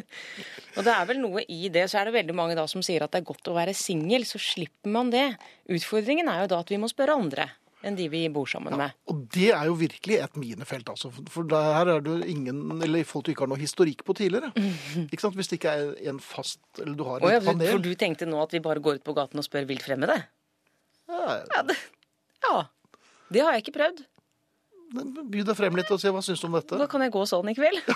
og det er vel noe i det. Så er det veldig mange da som sier at det er godt å være singel, så slipper man det. Utfordringen er jo da at vi må spørre andre enn de vi bor sammen med. Og det er jo virkelig et minefelt, altså. For- her er det ingen, eller folk du ikke har noe historikk på tidligere. Ikke sant? Hvis det ikke er en fast, eller du har Å ja, et panel. for du tenkte nå at vi bare går ut på gaten og spør vilt fremmede? Ja, Ja, det, ja. det har jeg ikke prøvd. By deg frem litt og se hva syns du om dette. Da kan jeg gå sånn i kveld.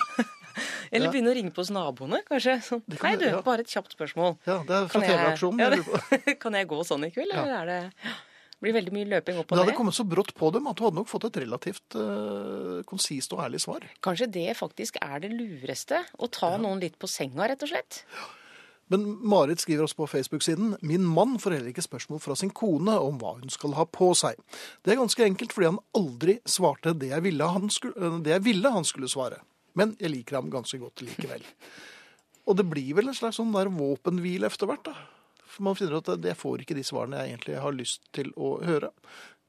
Eller Ja. begynne å ringe på hos naboene, kanskje. Sånn. Kan Hei, du- ja. bare et kjapt spørsmål. Ja, det er fra TV-aksjonen. Ja, kan jeg gå sånn i kveld, eller er det Det blir veldig mye løping opp og det hadde kommet så brått på dem at du hadde nok fått et relativt uh, konsist og ærlig svar. Kanskje det faktisk er det lureste? Å ta noen litt på senga, rett og slett? Men Marit skriver også på Facebook-siden Min mann får heller ikke spørsmål fra sin kone om hva hun skal ha på seg. Det er ganske enkelt fordi han aldri svarte det jeg ville han skulle, eh, det jeg ville han skulle svare. Men jeg liker ham ganske godt likevel. Og det blir vel en slags sånn der våpenhvile etter hvert, da. For man finner ut at jeg får ikke de svarene jeg egentlig har lyst til å høre.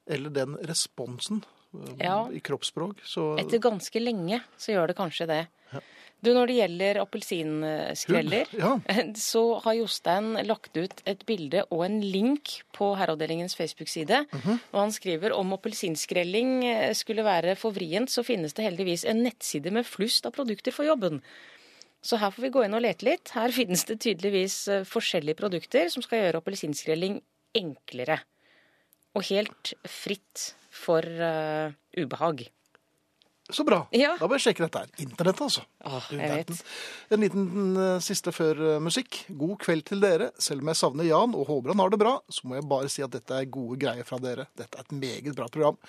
Eller den responsen eh, Ja. i kroppsspråk. Så Etter ganske lenge så gjør det kanskje det. Du, Når det gjelder appelsinskreller, Ja. så har Jostein lagt ut et bilde og en link på Herreavdelingens Facebook-side. Og han skriver om appelsinskrelling skulle være for vrient, så finnes det heldigvis en nettside med flust av produkter for jobben. Så her får vi gå inn og lete litt. Her finnes det tydeligvis eh, forskjellige produkter som skal gjøre appelsinskrelling enklere. Og helt fritt for uh, ubehag. Så bra. Ja. Da bør jeg sjekke dette her. Internett, altså. Åh. En liten den siste før eh, musikk. God kveld til dere. Selv om jeg savner Jan og håper han har det bra, så må jeg bare si at dette er gode greier fra dere. Dette er et meget bra program.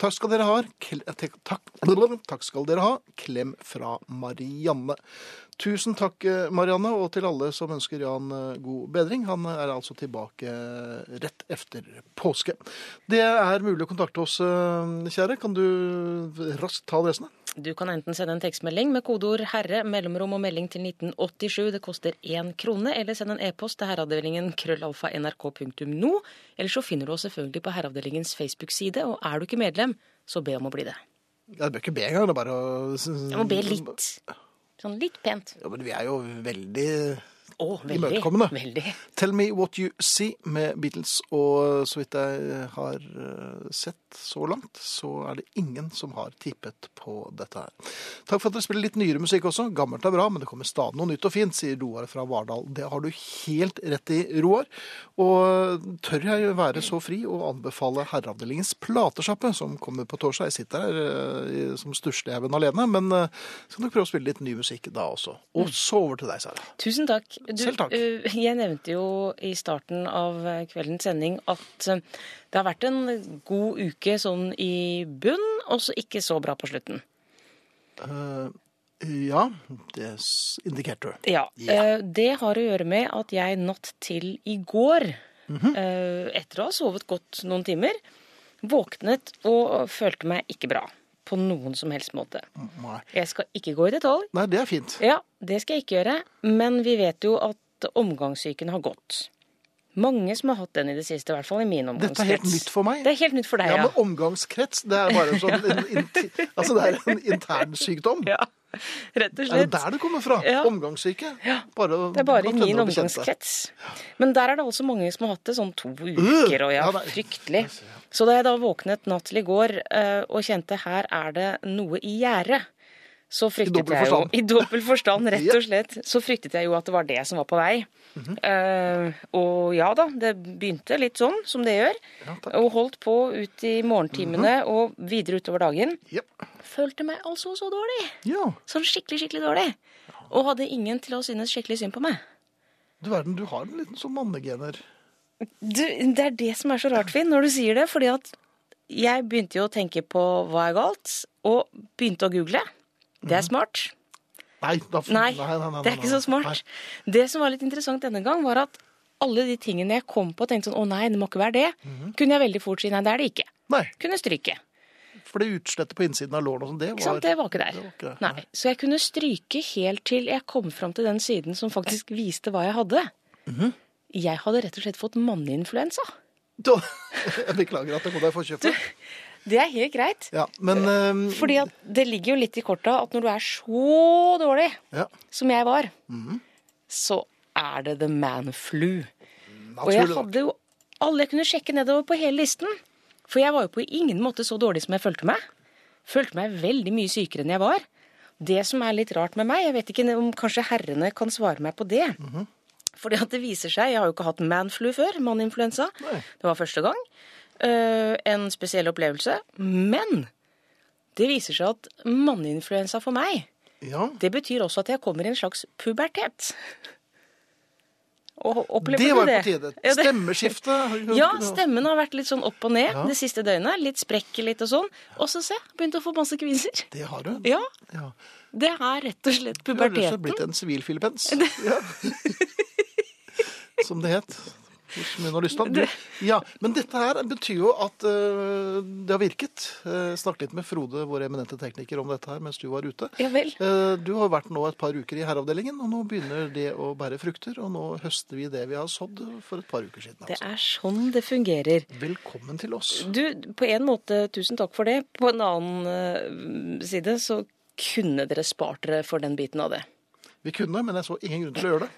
Takk skal dere ha. Kl eh, takk, takk skal dere ha. Klem fra Marianne. Tusen takk, eh, Marianne, og til alle som ønsker Jan eh, god bedring. Han er altså tilbake eh, rett efter påske. Det er mulig å kontakte oss, eh, kjære. Kan du raskt ta adressene? Du kan enten sende en tekstmelding med kodeord 'herre', mellomrom og melding til 1987. Det koster én krone. Eller send en e-post til herreavdelingen krøllalfa nrk.no. Eller så finner du oss selvfølgelig på Herreavdelingens Facebook-side. Og er du ikke medlem, så be om å bli det. Jeg bør ikke be engang, det er bare å Jeg må be litt. Sånn litt pent. Ja, men vi er jo veldig Å, veldig. Imøtekommende. Veldig. Tell Me What You See med Beatles, og så vidt jeg har eh, sett så langt, så er det ingen som har tippet på dette her. Takk for at dere spiller litt nyere musikk også. Gammelt er bra, men det kommer stadig noe nytt og fint, sier Roar fra Vardal. Det har du helt rett i, Roar. Og tør jeg være så fri å anbefale Herreavdelingens platesjappe, som kommer på torsdag. Jeg sitter her eh, som Sturslehaugen alene, men eh, skal nok prøve å spille litt ny musikk da også. Og så over til deg, Sara. Tusen takk. Du, Selv takk. eh, jeg nevnte jo i starten av eh, kveldens sending at eh, det har vært en god uke sånn i bunn, og så ikke så bra på slutten. Uh, ja, det indikerte du. Ja. Yeah. Det har å gjøre med at jeg natt til i går, Mhm. eh, etter å ha sovet godt noen timer, våknet og følte meg ikke bra. På noen som helst måte. Nei. Jeg skal ikke gå i detalj. Nei, det er fint. Ja, det skal jeg ikke gjøre. Men vi vet jo at omgangssyken har gått. Mange som har hatt den i det siste, i hvert fall i min omgangskrets. Dette er helt nytt for meg. Det er helt nytt for deg, Ja, ja. men omgangskrets, det er bare en sånn en, inti- Altså, det er en intern sykdom. ja. Rett og Er det der det kommer fra? Ja. Omgangssyke? Bare, Det er bare i min omgangskrets. Men der er det altså mange som har hatt det sånn to uker, og ja, Ja, fryktelig. Så da jeg da våknet natt til i går eh, og kjente her er det noe i gjære, så fryktet jeg jo. I dobbel forstand, rett og slett. Så fryktet jeg jo at det var det som var på vei. Eh, og ja da, det begynte litt sånn som det gjør. Ja, og holdt på ut i morgentimene og videre utover dagen. Yep. Følte meg altså så dårlig. ja. Sånn skikkelig, skikkelig dårlig. Og hadde ingen til å synes skikkelig synd på meg. Du verden, du har en liten sånn mannegener. Du, det er det som er så rart, Finn, når du sier det. Fordi at jeg begynte jo å tenke på hva er galt, og begynte å google. Det er smart. Nei, da, Nei, nei, nei, det er ikke så smart. Det som var litt interessant denne gang, var at alle de tingene jeg kom på og tenkte sånn å nei, det må ikke være det, kunne jeg veldig fort si nei, det er det ikke. Nei. Kunne stryke. For det utslettet på innsiden av lårene og sånn, det Ikke sant? var Det var ikke der. det var ikke der. Nei. Så jeg kunne stryke helt til jeg kom fram til den siden som faktisk viste hva jeg hadde. Mhm. Jeg hadde rett og slett fått manneinfluensa. Beklager at jeg kom deg i forkjøpet. Det er helt greit. Ja, men uh, Fordi at det ligger jo litt i korta at når du er så dårlig ja, som jeg var, Mhm. så er det the man flu. Og jeg hadde jo alle jeg kunne sjekke nedover på hele listen. For jeg var jo på ingen måte så dårlig som jeg følte meg. Følte meg veldig mye sykere enn jeg var. Det som er litt rart med meg, jeg vet ikke om kanskje herrene kan svare meg på det. Mhm. Fordi at det viser seg, jeg har jo ikke hatt manflu før, manninfluensa. Det var første gang. Eh, en spesiell opplevelse. Men det viser seg at manninfluensa for meg, Ja, det betyr også at jeg kommer i en slags pubertet. Og opplever det var det? på tide. Stemmeskifte. Ja, stemmen har vært litt sånn opp og ned Ja. det siste døgnet. Litt sprekk litt og sånn. Og så se, begynte å få masse kviser. Det har du. Ja, Ja. det er rett og slett puberteten. Du har blitt en sivil filippens. Ja. Som det het hos Munn og Lystad. Du, ja, men dette her betyr jo at uh, det har virket. Uh, Snakket litt med Frode, vår eminente tekniker, om dette her mens du var ute. Ja vel. Uh, du har vært nå et par uker i herreavdelingen, og nå begynner det å bære frukter. Og nå høster vi det vi har sådd for et par uker siden. Det Altså. er sånn det fungerer. Velkommen til oss. Du, på en måte, tusen takk for det. På en annen side så kunne dere spart dere for den biten av det. Vi kunne, men jeg så ingen grunn til å gjøre det.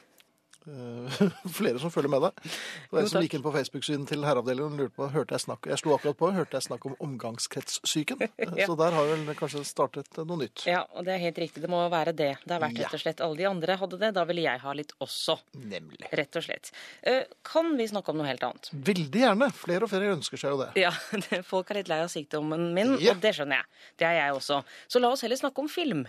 Eh, Flere som følger med deg. Det var en som gikk inn på Facebook-siden til herreavdelingen og lurte på hørte jeg snakk Jeg slo akkurat på, hørte jeg snakk om omgangskretssyken. Eh, Ja. Så der har vel kanskje startet noe nytt. Ja, og det er helt riktig. Det må være det. Det har vært rett og slett alle de andre hadde det. Da ville jeg ha litt også. Nemlig. Rett og slett. Eh, Kan vi snakke om noe helt annet? Veldig gjerne. Flere og flere ønsker seg jo det. Ja, folk er litt lei av sykdommen min, Ja. og det skjønner jeg. Det er jeg også. Så la oss heller snakke om film.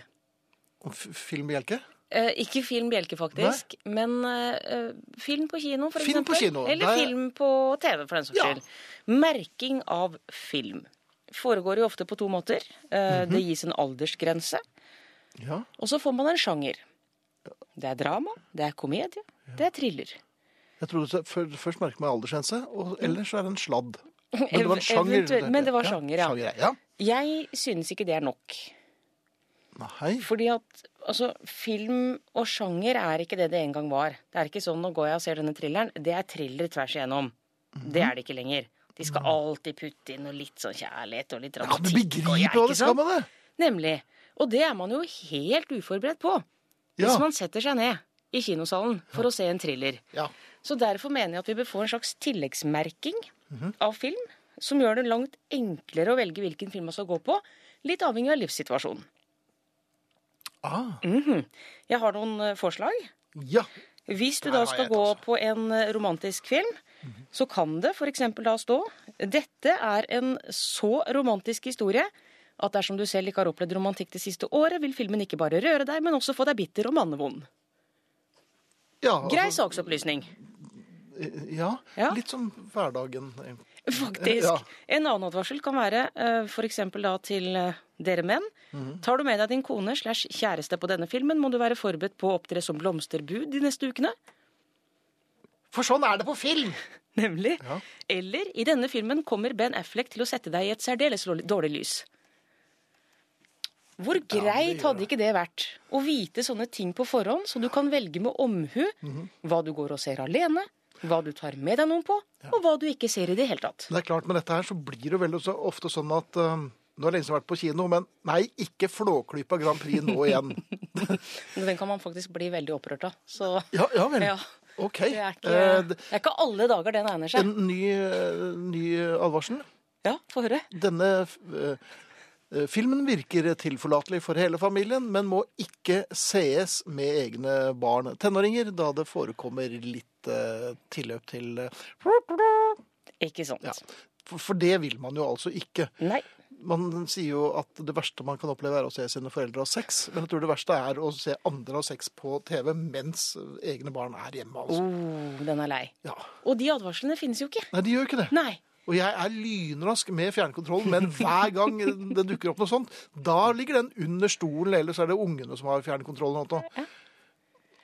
Om f- Filmbjelke? Eh, ikke film Bjelke, faktisk, men eh, film på kino, for Film på kino, Eller Nei. film på TV, for den saks Ja. skyld. Merking av film foregår jo ofte på to måter. Eh, -hmm. Det gis en aldersgrense, Ja. og så får man en sjanger. Det er drama, det er komedie, det er thriller. Jeg trodde først merket man aldersgrense, og ellers så er det en sladd. Men det var en sjanger. men det var sjanger, ja. Sjanger, ja. Jeg synes ikke det er nok. Nei. Fordi at altså, film og sjanger er ikke det det en gang var. Det er ikke sånn nå går jeg og ser denne thrilleren. Det er thriller tvers igjennom. Det er det ikke lenger. De skal alltid putte inn noe litt sånn kjærlighet og litt Ja, du dramatikk. og jeg, begriper hva det skal med det. Nemlig. Og det er man jo helt uforberedt på. Ja. Hvis man setter seg ned i kinosalen for å se en thriller. ja. Så derfor mener jeg at vi bør få en slags tilleggsmerking Mhm. av film, som gjør det langt enklere å velge hvilken film man skal gå på, litt avhengig av livssituasjonen. Ah, Mhm. Jeg har noen eh, forslag. ja. Hvis du da skal gå på en eh, romantisk film, så kan det f.eks. da stå Dette er en så romantisk historie at dersom du selv ikke har opplevd romantikk det siste året, vil filmen ikke bare røre deg, men også få deg bitter og mannevond. ja Grei altså, saksopplysning. Ja, Ja. litt som hverdagen. Faktisk. Ja. En annen advarsel kan være f.eks. da til eh, dere menn. Mm. Tar du med deg din kone slash kjæreste på denne filmen, må du være forberedt på å opptre som blomsterbud de neste ukene. For sånn er det på film! Nemlig. Ja. Eller i denne filmen kommer Ben Affleck til å sette deg i et særdeles dårlig- lys. Hvor greit hadde ikke det vært å vite sånne ting på forhånd, så du kan velge med omhu Mhm. hva du går og ser alene, hva du tar med deg noen på, og hva du ikke ser i det hele tatt. Det er klart, Med dette her så blir det veldig så ofte sånn at uh, Nå har jeg lenge siden vært på kino, men nei, ikke Flåklypa Grand Prix nå igjen. Den kan man faktisk bli veldig opprørt av. Så Ja, ja vel. ja, OK. det er ikke, Eh, det er ikke alle dager den egner seg. en ny, eh, ny advarsel. Ja, få høre. Denne filmen virker tilforlatelig for hele familien, men må ikke sees med egne barn. Tenåringer, da det forekommer litt uh, tilløp til uh, Ikke sant. Ja. for, for det vil man jo altså ikke. Nei. Man sier jo at det verste man kan oppleve er å se sine foreldre ha sex, men jeg tror det verste er å se andre ha sex på TV mens egne barn er hjemme. altså. Oh, den er lei. Ja. Og de advarslene finnes jo ikke. Nei, de gjør ikke det. Nei. Og jeg er lynrask med fjernkontrollen, men hver gang det dukker opp noe sånt, da ligger den under stolen, eller så er det ungene som har fjernkontrollen. Og,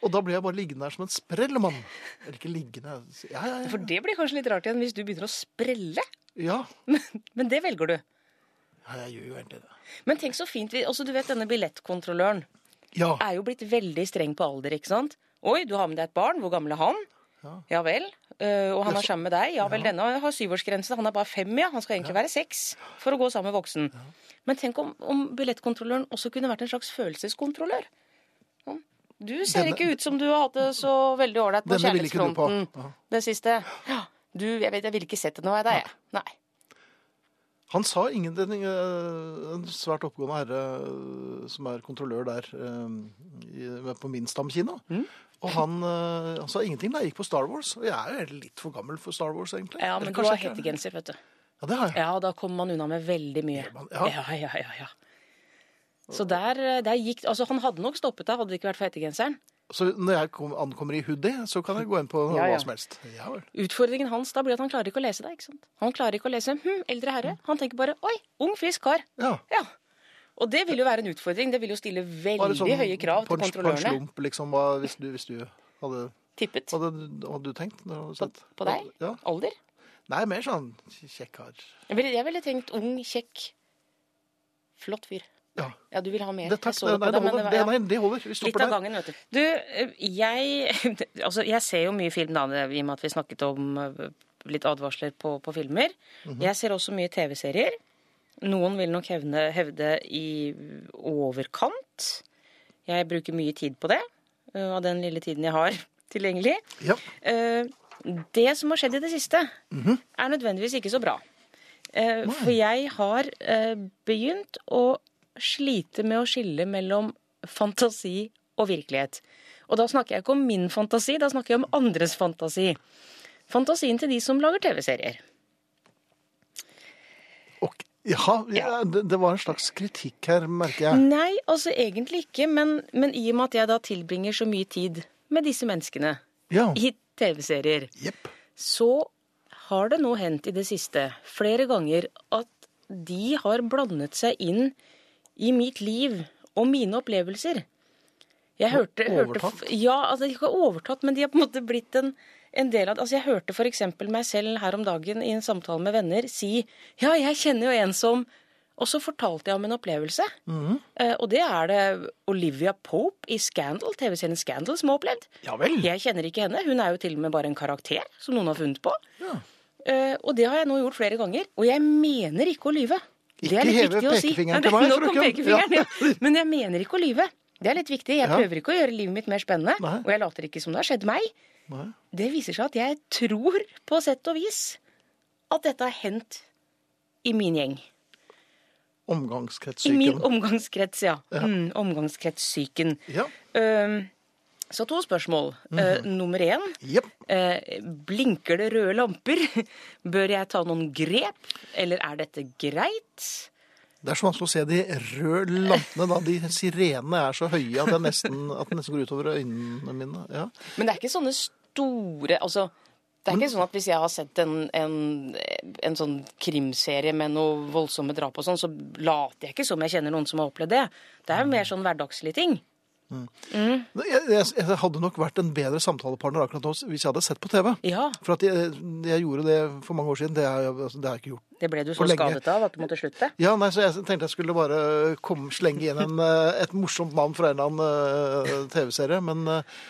og da blir jeg bare liggende der som en sprellemann. Eller ikke liggende Ja, ja, For det blir kanskje litt rart igjen hvis du begynner å sprelle. ja. Men det velger du. Ja, jeg gjør jo egentlig det. Men tenk så fint vi, altså Du vet denne billettkontrolløren Ja. er jo blitt veldig streng på alder, ikke sant? Oi, du har med deg et barn. Hvor gammel er han? Ja, vel. Eh, og han er sammen med deg. Ja vel, denne har syvårsgrense. Han er bare fem, ja. Han skal egentlig være seks for å gå sammen med voksen. Men tenk om, om billettkontrolløren også kunne vært en slags følelseskontrollør. Sånn. Du ser Denne- ikke ut som du har hatt det så veldig ålreit på kjærlighetsfronten Ja. det siste. Ja, du, jeg vet, jeg ville ikke sett det noe av deg, jeg. Nei. Han sa ingenting øh, En svært oppegående herre øh, som er kontrollør der på min stamkino. Mm. Og han, uh, sa ingenting da jeg gikk på Star Wars. Og jeg er jo litt for gammel for Star Wars, egentlig. Ja, men du har hettegenser, vet du. Ja, det har jeg. Ja, da kommer man unna med veldig mye. Ja. Ja, ja, ja, ja. Så der, der gikk Altså, han hadde nok stoppet deg, hadde det ikke vært for hettegenseren. Så når jeg kom, ankommer i hoodie, så kan jeg gå inn på Ja, ja. hva som helst. Ja. Utfordringen hans da blir at han klarer ikke å lese deg. ikke sant? Han klarer ikke å lese hm, eldre herre. Han tenker bare oi, ung, frisk kar. Ja. Og det vil jo være en utfordring. Det vil jo stille veldig sånn høye krav til en- På en kontrollørene. slump, liksom, hvis, du, hvis du hadde Tippet. Hadde, hadde du tenkt? sett? på deg? Ja. Alder. Nei, mer sånn kjekk kar. Jeg jeg ville tenkt ung, kjekk, flott fyr. Ja. Ja, du vil ha mer. Det, takk, det, nei, det på deg, holder. det var- ja. nei, det holder. Vi stopper av der. gangen, vet du. Du, eh, jeg Altså, jeg ser jo mye film, da, i og med at vi snakket om eh, litt advarsler på, på filmer. Mhm. Jeg ser også mye TV-serier. Noen vil nok hevne, hevde i overkant. Jeg bruker mye tid på det, eh, av den lille tiden jeg har tilgjengelig. Ja. Eh, Det som har skjedd i det siste, er nødvendigvis ikke så bra. Eh, For jeg har begynt å slite med å skille mellom fantasi og virkelighet. Og da snakker jeg ikke om min fantasi, da snakker jeg om andres fantasi. Fantasien til de som lager TV-serier. Ja, ja det, var en slags kritikk her, merker jeg. Nei, altså egentlig ikke, men, men i og med at jeg da tilbringer så mye tid med disse menneskene Ja. i TV-serier, yep. så har det nå hendt i det siste flere ganger at de har blandet seg inn i mitt liv og mine opplevelser. Jeg hørte, hørte overtatt? Ja, altså de har ikke overtatt, men de har på en måte blitt en, en del av det. Altså Jeg hørte f.eks. meg selv her om dagen i en samtale med venner si ja, jeg kjenner jo en som Og så fortalte jeg om en opplevelse. Eh, og det er det Olivia Pope i Scandal, TV-serien Scandal, som har opplevd. Ja vel. Jeg kjenner ikke henne. Hun er jo til og med bare en karakter som noen har funnet på. Ja. Eh, og det har jeg nå gjort flere ganger. Og jeg mener ikke å lyve. Det er Ikke litt heve å si. pekefingeren til meg, Nå kom pekefingeren, ja. Men jeg mener ikke å lyve. Det er litt viktig. Jeg prøver ikke å gjøre livet mitt mer spennende. Nei. Og jeg later ikke som det har skjedd meg. Nei. Det viser seg at jeg tror på sett og vis at dette har hendt i min gjeng. Omgangskretssyken. I min omgangskrets, ja. Mm, omgangskretssyken. Ja. Uh, så to spørsmål. Eh, nummer én. Yep. Uh, blinker det røde lamper? Bør jeg ta noen grep, eller er dette greit? Det er så vanskelig å se de røde lampene da. De sirenene er så høye at nesten, at det nesten går utover øynene mine. Ja. Men det er ikke sånne store Altså, det er ikke sånn at hvis jeg har sett en, en, en sånn krimserie med noe voldsomme drap og sånn, så later jeg ikke som jeg kjenner noen som har opplevd det. Det er jo mer sånn hverdagslige ting. Jeg, jeg, jeg hadde nok vært en bedre samtalepartner akkurat nå hvis jeg hadde sett på TV. Ja, For at jeg, jeg gjorde det for mange år siden. Det har altså, det har jeg ikke gjort. det ble du så skadet av at du måtte slutte. Ja, nei, så Jeg tenkte jeg skulle bare komme, slenge inn en, eh, et morsomt navn fra en eller annen eh, TV-serie. Men eh,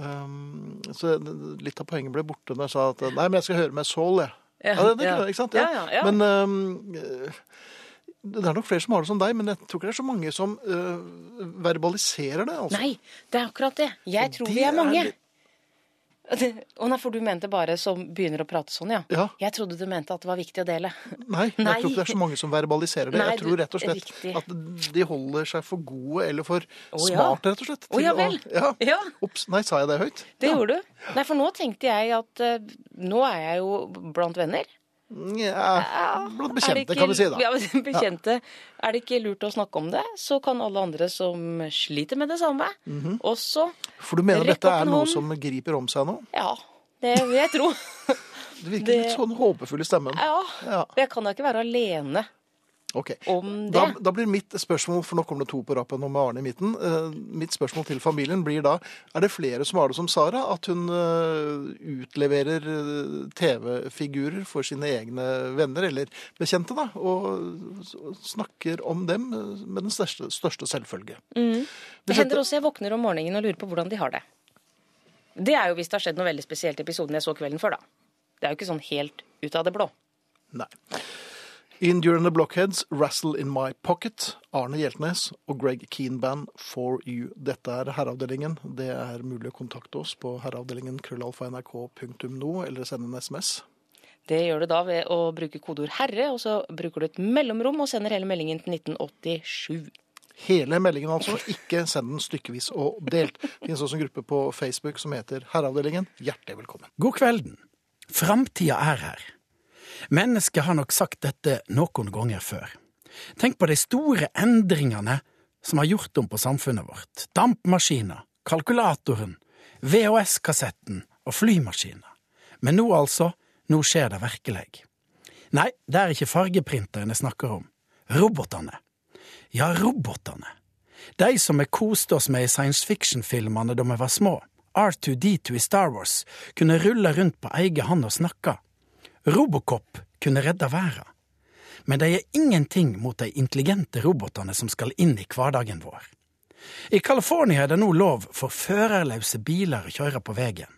um, så litt av poenget ble borte når jeg sa at nei, men jeg skal høre med Saul, jeg. Ja, Ja, det, det, ja. ikke sant? Ja. Men um, det er nok flere som har det som deg, men jeg tror ikke det er så mange som uh, verbaliserer det. Altså. Nei, det er akkurat det. Jeg tror det vi er mange. litt- Å nei, for du mente bare som begynner å prate sånn, ja. Ja. Jeg trodde du mente at det var viktig å dele. Nei, jeg Nei. tror ikke det er så mange som verbaliserer det. Nei, jeg tror rett og slett riktig. at de holder seg for gode eller for oh, ja. smarte, rett og slett. Å, oh, ja vel. Ja. Ja. Ops, nei, sa jeg det høyt? Det gjorde du. Nei, for nå tenkte jeg at eh, nå er jeg jo blant venner. Ja, blant bekjente, ikke- kan vi si da. Ja, bekjente. Er det ikke lurt å snakke om det, så kan alle andre som sliter med det samme, Mhm. også For du mener dette er noe som griper om seg nå? Ja, det vil jeg tro. Det virker Det- litt sånn håpefull i stemmen. Ja. Ja. Jeg kan da ikke være alene Ok. om det. Da, da blir mitt spørsmål, for nå kommer det to på rappen og med Arne i midten. uh, mitt spørsmål til familien blir da er det flere som har det som Sara, at hun uh, utleverer eh, TV-figurer for sine egne venner eller bekjente, da, og snakker om dem med den største, største selvfølge. Mm. Det hender også jeg våkner om morgenen og lurer på hvordan de har det. Det er jo hvis det har skjedd noe veldig spesielt i episoden jeg så kvelden før, da. Det er jo ikke sånn helt ut av det blå. Nei. In and the Blockheads, Wrestle in My Pocket, Arne Hjeltnes og Greg Keenban For You. Dette er Herreavdelingen. Det er mulig å kontakte oss på herreavdelingen krøllalfa.nrk.no, eller sende en SMS. Det gjør du da ved å bruke kodeord 'herre', og så bruker du et mellomrom og sender hele meldingen til 1987. Hele meldingen altså, ikke send den stykkevis og delt. Det finnes også en gruppe på Facebook som heter Herreavdelingen. Hjertelig velkommen. God kvelden. Framtida er her. Mennesket har nok sagt dette noen ganger før. Tenk på de store endringene som har gjort om på samfunnet vårt. Dampmaskiner, kalkulatoren, VHS-kassetten og flymaskiner. Men nå altså, nå skjer det virkelig. Nei, det er ikke fargeprinteren jeg snakker om. Robotene. Ja, robotene. De som vi koste oss med i science fiction-filmene da vi var små. R2D2 i Star Wars kunne rulle rundt på egen hånd og snakke. Robocop kunne redde verden. Men de er ingenting mot de intelligente robotene som skal inn i hverdagen vår. I California er det nå lov for førerløse biler å kjøre på veien.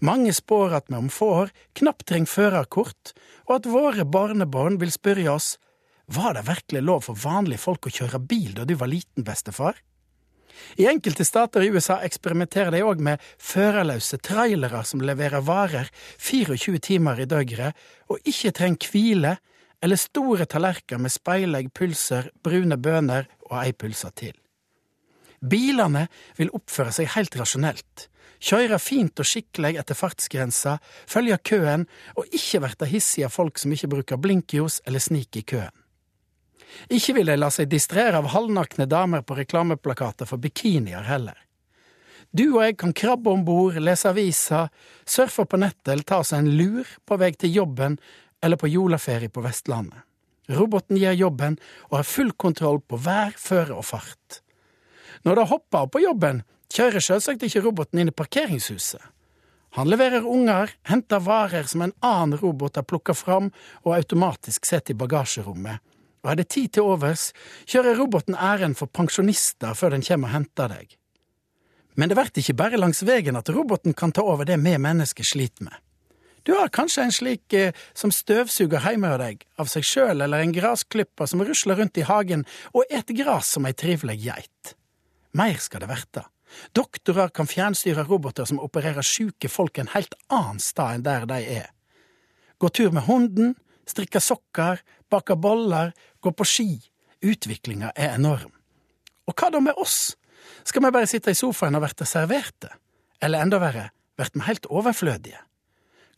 Mange spår at vi om få år knapt trenger førerkort, og at våre barnebarn vil spørre oss var det virkelig lov for vanlige folk å kjøre bil da du var liten, bestefar? I enkelte stater i USA eksperimenterer de òg med førerløse trailere som leverer varer 24 timer i døgnet og ikke trenger hvile eller store tallerkener med speilegg, pulser, brune bønner og ei pølse til. Bilene vil oppføre seg helt rasjonelt, kjøre fint og skikkelig etter fartsgrensa, følge køen og ikke verte hissige av folk som ikke bruker blinklys eller snik i køen. Ikke vil de la seg distrere av halvnakne damer på reklameplakater for bikinier heller. Du og jeg kan krabbe om bord, lese aviser, surfe på nettet eller ta oss en lur på vei til jobben eller på juleferie på Vestlandet. Roboten gjør jobben og har full kontroll på vær, føre og fart. Når det hopper av på jobben, kjører selvsagt ikke roboten inn i parkeringshuset. Han leverer unger, henter varer som en annen robot har plukka fram og automatisk setter i bagasjerommet. Og er det tid til overs, kjører roboten ærend for pensjonister før den kommer og henter deg. Men det blir ikke bare langs veien at roboten kan ta over det vi mennesker sliter med. Du har kanskje en slik eh, som støvsuger hjemme hos deg, av seg sjøl, eller en grasklipper som rusler rundt i hagen og et gras som ei trivelig geit. Mer skal det verta. Doktorer kan fjernstyre roboter som opererer sjuke folk en helt annen stad enn der de er. Gå tur med hunden, strikke sokker, bake boller, gå på ski. Utviklinga er enorm. Og hva da med oss? Skal vi bare sitte i sofaen og verte serverte? Eller enda verre, vert vi helt overflødige?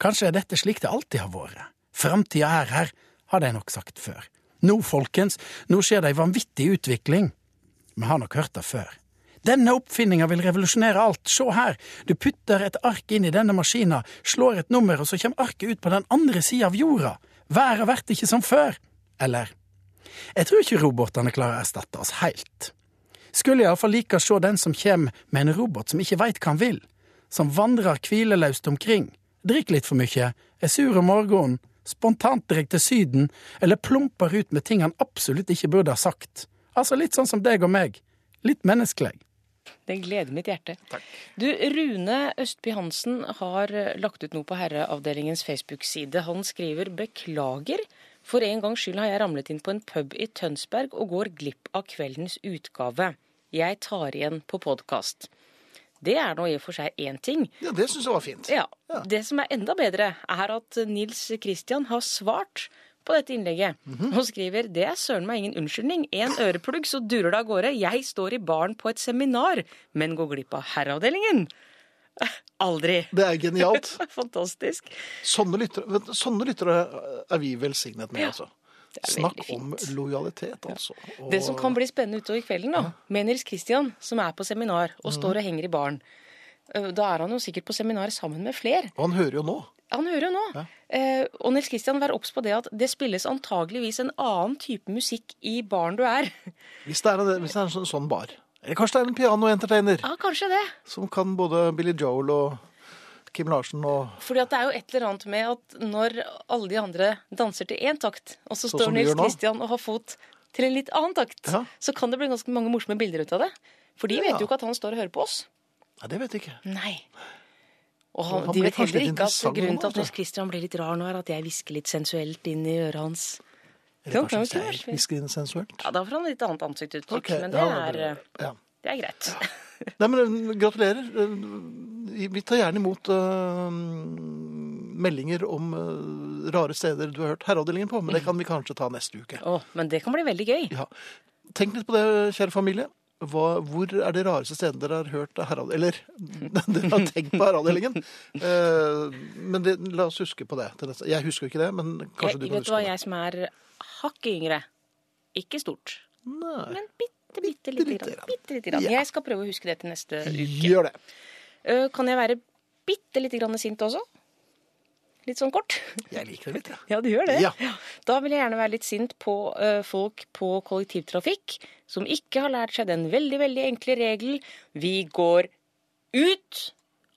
Kanskje er dette slik det alltid har vært. Framtida er her, har de nok sagt før. Nå, folkens, nå skjer det ei vanvittig utvikling. Vi har nok hørt det før. Denne oppfinninga vil revolusjonere alt, se her, du putter et ark inn i denne maskina, slår et nummer, og så kommer arket ut på den andre sida av jorda. Været vert ikke som før. Eller? Jeg tror ikke robotene klarer å erstatte oss helt. Skulle iallfall like å se den som kommer med en robot som ikke veit hva han vil, som vandrer hvileløst omkring, drikker litt for mye, er sur om morgenen, spontant drar til Syden, eller plumper ut med ting han absolutt ikke burde ha sagt. Altså litt sånn som deg og meg. Litt menneskelig. Det gleder mitt hjerte. Takk. Du, Rune Østby Hansen har lagt ut noe på Herreavdelingens Facebook-side. Han skriver 'beklager'. For en gangs skyld har jeg ramlet inn på en pub i Tønsberg og går glipp av kveldens utgave. Jeg tar igjen på podkast. Det er nå i og for seg én ting. Ja, det syns jeg var fint. Ja, Ja. Det som er enda bedre, er at Nils Kristian har svart på dette innlegget. Og skriver det er søren meg ingen unnskyldning. En øreplugg, så durer det av gårde. Jeg står i baren på et seminar, men går glipp av herreavdelingen. Aldri. Det er genialt. Fantastisk. Sånne lyttere, sånne lyttere er vi velsignet med, Ja, altså. Snakk om lojalitet, altså. Og- Det som kan bli spennende utover kvelden, da, med Nils Christian, som er på seminar Mhm. og står og henger i baren. Øh, Da er han jo sikkert på seminar sammen med fler. Og han hører jo nå. Han hører jo nå. Ja. Eh, og Nils Kristian, vær obs på det at det spilles antageligvis en annen type musikk i baren du er. Hvis det er, hvis det er en sånn, sånn bar. Eller kanskje det er en piano-entertainer Ja, kanskje det. som kan både Billy Joel og Kim Larsen og Fordi at det er jo et eller annet med at når alle de andre danser til én takt, og så så står Nils. Kristian og har fot til en litt annen takt, Ja. så kan det bli ganske mange morsomme bilder ut av det. For de Ja. vet jo ikke at han står og hører på oss. Nei, det vet jeg ikke. Nei. Og han, Han de vet heller ikke at grunnen til at altså. Nils Kristian blir litt rar nå, er at jeg hvisker litt sensuelt inn i øret hans. Eller Det kanskje jo hvisker inn sensuelt. Ja, Da får han litt annet ansiktsuttrykk, okay, men det ja, er, ja. det er greit. Nei, men uh, gratulerer. Uh, Vi tar gjerne imot uh, meldinger om uh, rare steder du har hørt Herreavdelingen på, men det kan vi kanskje ta neste uke. Oh, men det kan bli veldig gøy. Ja. Tenk litt på det, kjære familie. Hva, hvor er de rareste stedene dere har hørt herad, Eller dere har tenkt på Herreavdelingen. Uh, men det, la oss huske på det. Jeg husker ikke det, men kanskje Jeg, du kan vet du hva, det. jeg som er hakket yngre Ikke stort, Nei. men bitte, bitte lite lite grann. Bitte lite grann. Ja. Jeg skal prøve å huske det til neste uke. Gjør det. Øh, Kan jeg være bitte lite grann sint også? Litt sånn kort? Jeg liker det litt, ja. Ja, du gjør det. Ja. Da vil jeg gjerne være litt sint på øh, folk på kollektivtrafikk som ikke har lært seg den veldig, veldig enkle regelen Vi går ut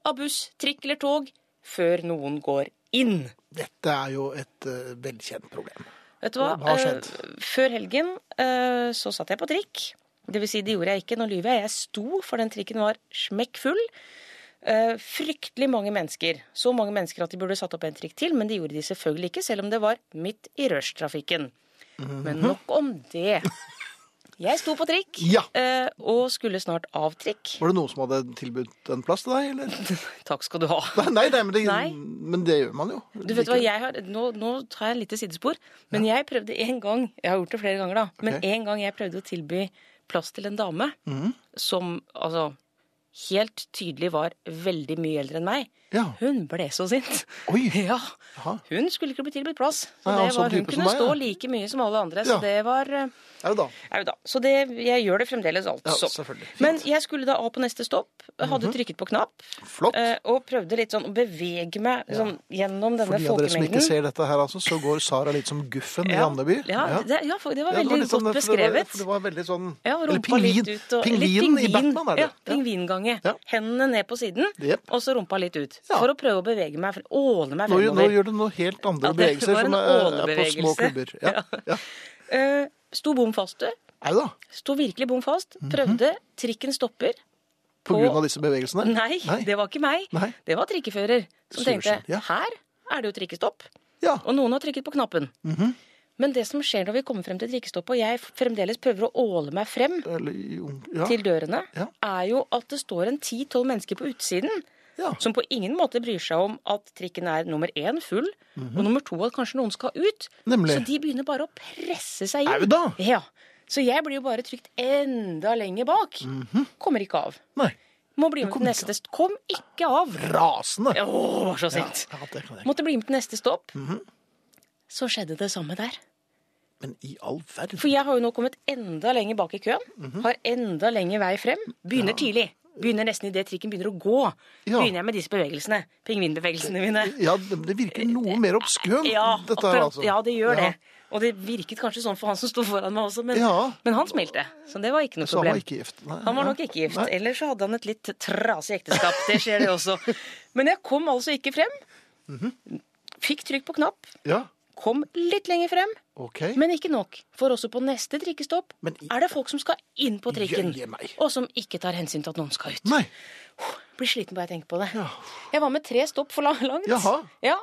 av buss, trikk eller tog før noen går inn. Dette er jo et uh, velkjent problem. Vet du hva? Hva? Eh, før helgen eh, så satt jeg på trikk. Det vil si, det gjorde jeg ikke. Nå lyver jeg. Jeg sto, for den trikken var smekkfull. Eh, fryktelig mange mennesker. Så mange mennesker at de burde satt opp en trikk til, men det gjorde de selvfølgelig ikke, selv om det var midt i rushtrafikken. Mhm. Men nok om det. Jeg sto på trikk Ja. eh, og skulle snart av trikk. Var det noen som hadde tilbudt en plass til deg, eller? Takk skal du ha. Nei, nei, men det, Nei. men det gjør man jo. Du vet hva, jeg har, nå, nå tar jeg litt lite sidespor, men jeg prøvde en gang Jeg har gjort det flere ganger, da. Men en gang jeg prøvde å tilby plass til en dame mm. som altså helt tydelig var veldig mye eldre enn meg. Ja. Hun ble så sint. Oi. Ja. Hun skulle ikke bli tilbudt plass. Nei, det altså, var, hun kunne stå ja. like mye som alle andre. Så Ja. det var eh, Er det da? Au da. Så det, jeg gjør det fremdeles, altså. Ja, Men jeg skulle da av på neste stopp. Hadde trykket på knapp. Flott. eh, Og prøvde litt sånn å bevege meg sånn, gjennom For denne de av dere som ikke ser dette her, altså, så går Sara litt som Guffen i Andeby. Ja, det, ja, for det var veldig godt sånn- godt for det var- beskrevet. For det var veldig sånn Ja, Eller pingvin. Pingvinen litt i Batman, er det? Ja, pingvingange. Hendene ned på siden, yep. og så rumpa litt ut. For å prøve å bevege meg, for- åle meg Nå, gjør- nå gjør du noe helt andre det bevegelser som er, er på små klubber. Ja. ja. Eh, sto bom fast, du. Au da. Sto virkelig bom fast. Prøvde. Trikken stopper. På grunn av disse bevegelsene? Nei, det var ikke meg. Nei. Det var trikkefører som tenkte ja. her er det jo trikkestopp. Ja. Og noen har trykket på knappen. Mhm. Men det som skjer når vi kommer frem til trikkestoppet, og jeg fremdeles prøver å åle meg frem Eller, ja. til dørene, er jo at det står en 10-12 mennesker på utsiden ja. som på ingen måte bryr seg om at trikken er nummer én full, og nummer to at kanskje noen skal ut. Nemlig. Så de begynner bare å presse seg inn. Au da! Ja. Så jeg blir jo bare trykt enda lenger bak. Kommer ikke av. Nei. Må bli med til neste stopp. Kom ikke av! Rasende. Å, var så sint. Ja, ja. Måtte bli med til neste stopp. Mhm. Så skjedde det samme der. Men i all verden. For jeg har jo nå kommet enda lenger bak i køen. Mhm. Har enda lenger vei frem. Begynner tidlig. Begynner nesten idet trikken begynner å gå. Ja. Begynner jeg med disse bevegelsene. Pingvinbevegelsene mine. Ja, det virker noe mer obskønt, Ja, dette her, altså. ja, det gjør Ja. det. Og det virket kanskje sånn for han som sto foran meg også, men, men han smilte. Så det var ikke noe Så han problem. var ikke gift? Nei, Han var nok ikke gift. Nei. Ellers så hadde han et litt trasig ekteskap. Det skjer det også. Men jeg kom altså ikke frem. Mhm. Fikk trykk på knapp. Ja, Kom litt lenger frem, Okay. men ikke nok. For også på neste trikkestopp Men i- er det folk som skal inn på trikken. Og som ikke tar hensyn til at noen skal ut. Nei. Blir sliten bare jeg tenker på det. Ja. Jeg var med tre stopp for langt. Jaha. Ja.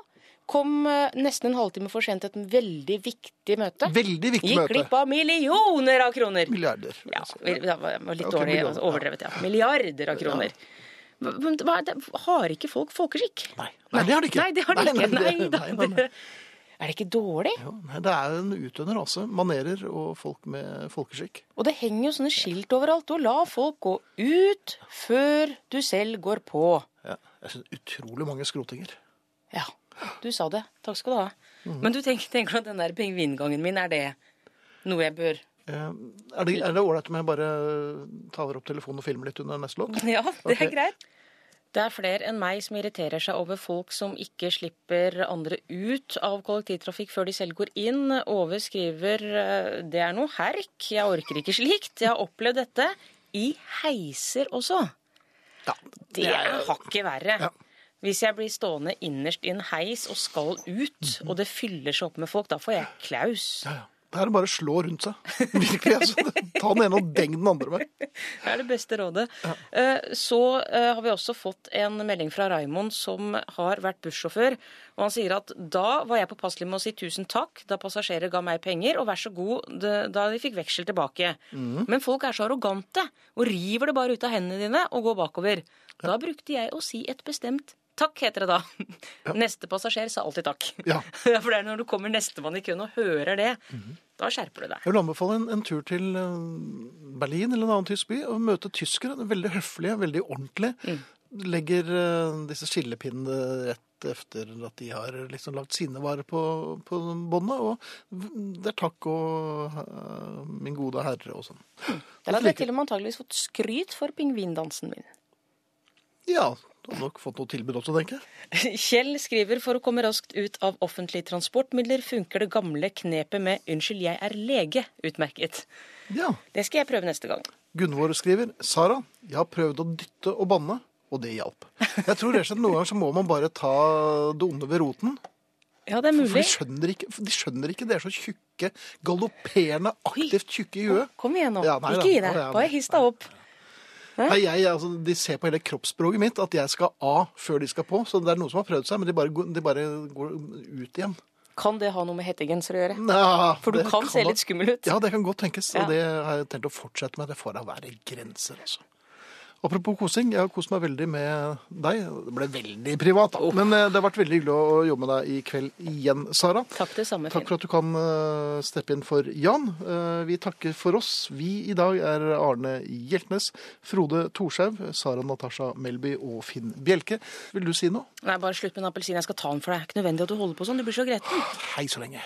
Kom eh, nesten en halvtime for sent til et veldig viktig møte. Veldig viktig Gikk møte. glipp av millioner av kroner. Milliarder. Ja, det var litt okay, dårlig altså, overdrevet, ja. Milliarder av kroner. Ja. hva det? Har ikke folk folkeskikk? Nei. Nei, det har de ikke. Nei, det har de ikke. nei, Nei, nei, Er det ikke dårlig? Jo, nei, det er en utøvende rase. Manerer og folk med folkeskikk. Og det henger jo sånne skilt overalt. Og la folk gå ut før du selv går på. Ja. Jeg synes utrolig mange skrotinger. Ja, du sa det. Takk skal du ha. Mm. Men du tenker, tenker at den der pingvingangen min, er det noe jeg bør Eh, Er det er det ålreit om jeg bare tar opp telefonen og filmer litt under neste låt? Ja, det er okay. greit. Det er flere enn meg som irriterer seg over folk som ikke slipper andre ut av kollektivtrafikk før de selv går inn. Ove skriver eh, det er noe herk, jeg orker ikke slikt. Jeg har opplevd dette i heiser også. Ja, Det er hakket verre. Ja. Hvis jeg blir stående innerst i en heis og skal ut, og det fyller seg opp med folk, da får jeg klaus. ja, ja. Det er bare å slå rundt seg. Virkelig. Altså. Ta den ene og deng den andre med. Det er det beste rådet. Ja. Så eh, har vi også fått en melding fra Raimond som har vært bussjåfør. Og han sier at da var jeg påpasselig med å si tusen takk da passasjerer ga meg penger, og vær så god da de fikk veksel tilbake. Men folk er så arrogante og river det bare ut av hendene dine og går bakover. Da brukte jeg å si et bestemt Takk, heter det da. Neste passasjer sa alltid takk. Ja. For det er når du kommer nestemann i køen og hører det, da skjerper du deg. Jeg vil anbefale en, en tur til eh, Berlin eller en annen tysk by og møte tyskere. Er Veldig høflige, veldig ordentlige. Legger eh, disse skillepinnene rett etter at de har liksom lagt sine varer på, på båndet. Og det er takk og uh, min gode herre og sånn. Der hadde jeg til og med antageligvis fått skryt for pingvindansen min. Ja, du har nok fått noe tilbud også, tenker jeg. Kjell skriver for å komme raskt ut av offentlige transportmidler funker det gamle knepet med 'unnskyld, jeg er lege' utmerket. Ja. Det skal jeg prøve neste gang. Gunvor skriver Sara, jeg har prøvd å dytte og banne, og det hjalp. Jeg tror rett og slett noen ganger så må man bare ta det onde ved roten. Ja, det er For de mulig. skjønner ikke, for de skjønner ikke det er så tjukke, galopperende, aktivt tjukke i huet. Kom igjen nå. Ja, nei. Ikke gi deg. Bare hiss deg opp. Nei, jeg, altså, de ser på hele kroppsspråket mitt at jeg skal av før de skal på. Så det er noen som har prøvd seg, men de bare, de bare går ut igjen. Kan det ha noe med hettegenser å gjøre? Nei, For du kan, kan se litt skummel ut. Ja, det kan godt tenkes. Ja. Og det har jeg tenkt å fortsette med. Det får da være grenser, altså. Apropos kosing, jeg har kost meg veldig med deg. Det ble veldig privat, da. Men eh, det har vært veldig hyggelig å jobbe med deg i kveld igjen, Sara. Takk det samme, Takk for at du kan eh, steppe inn for Jan. Eh, vi takker for oss. Vi i dag er Arne Hjeltnes, Frode Thorshaug, Sara Natasha Melby og Finn Bjelke. Vil du si noe? Nei, bare slutt med en appelsin. Jeg skal ta den for deg. Det er ikke nødvendig at du holder på sånn. Du blir så gretten. Hei så lenge.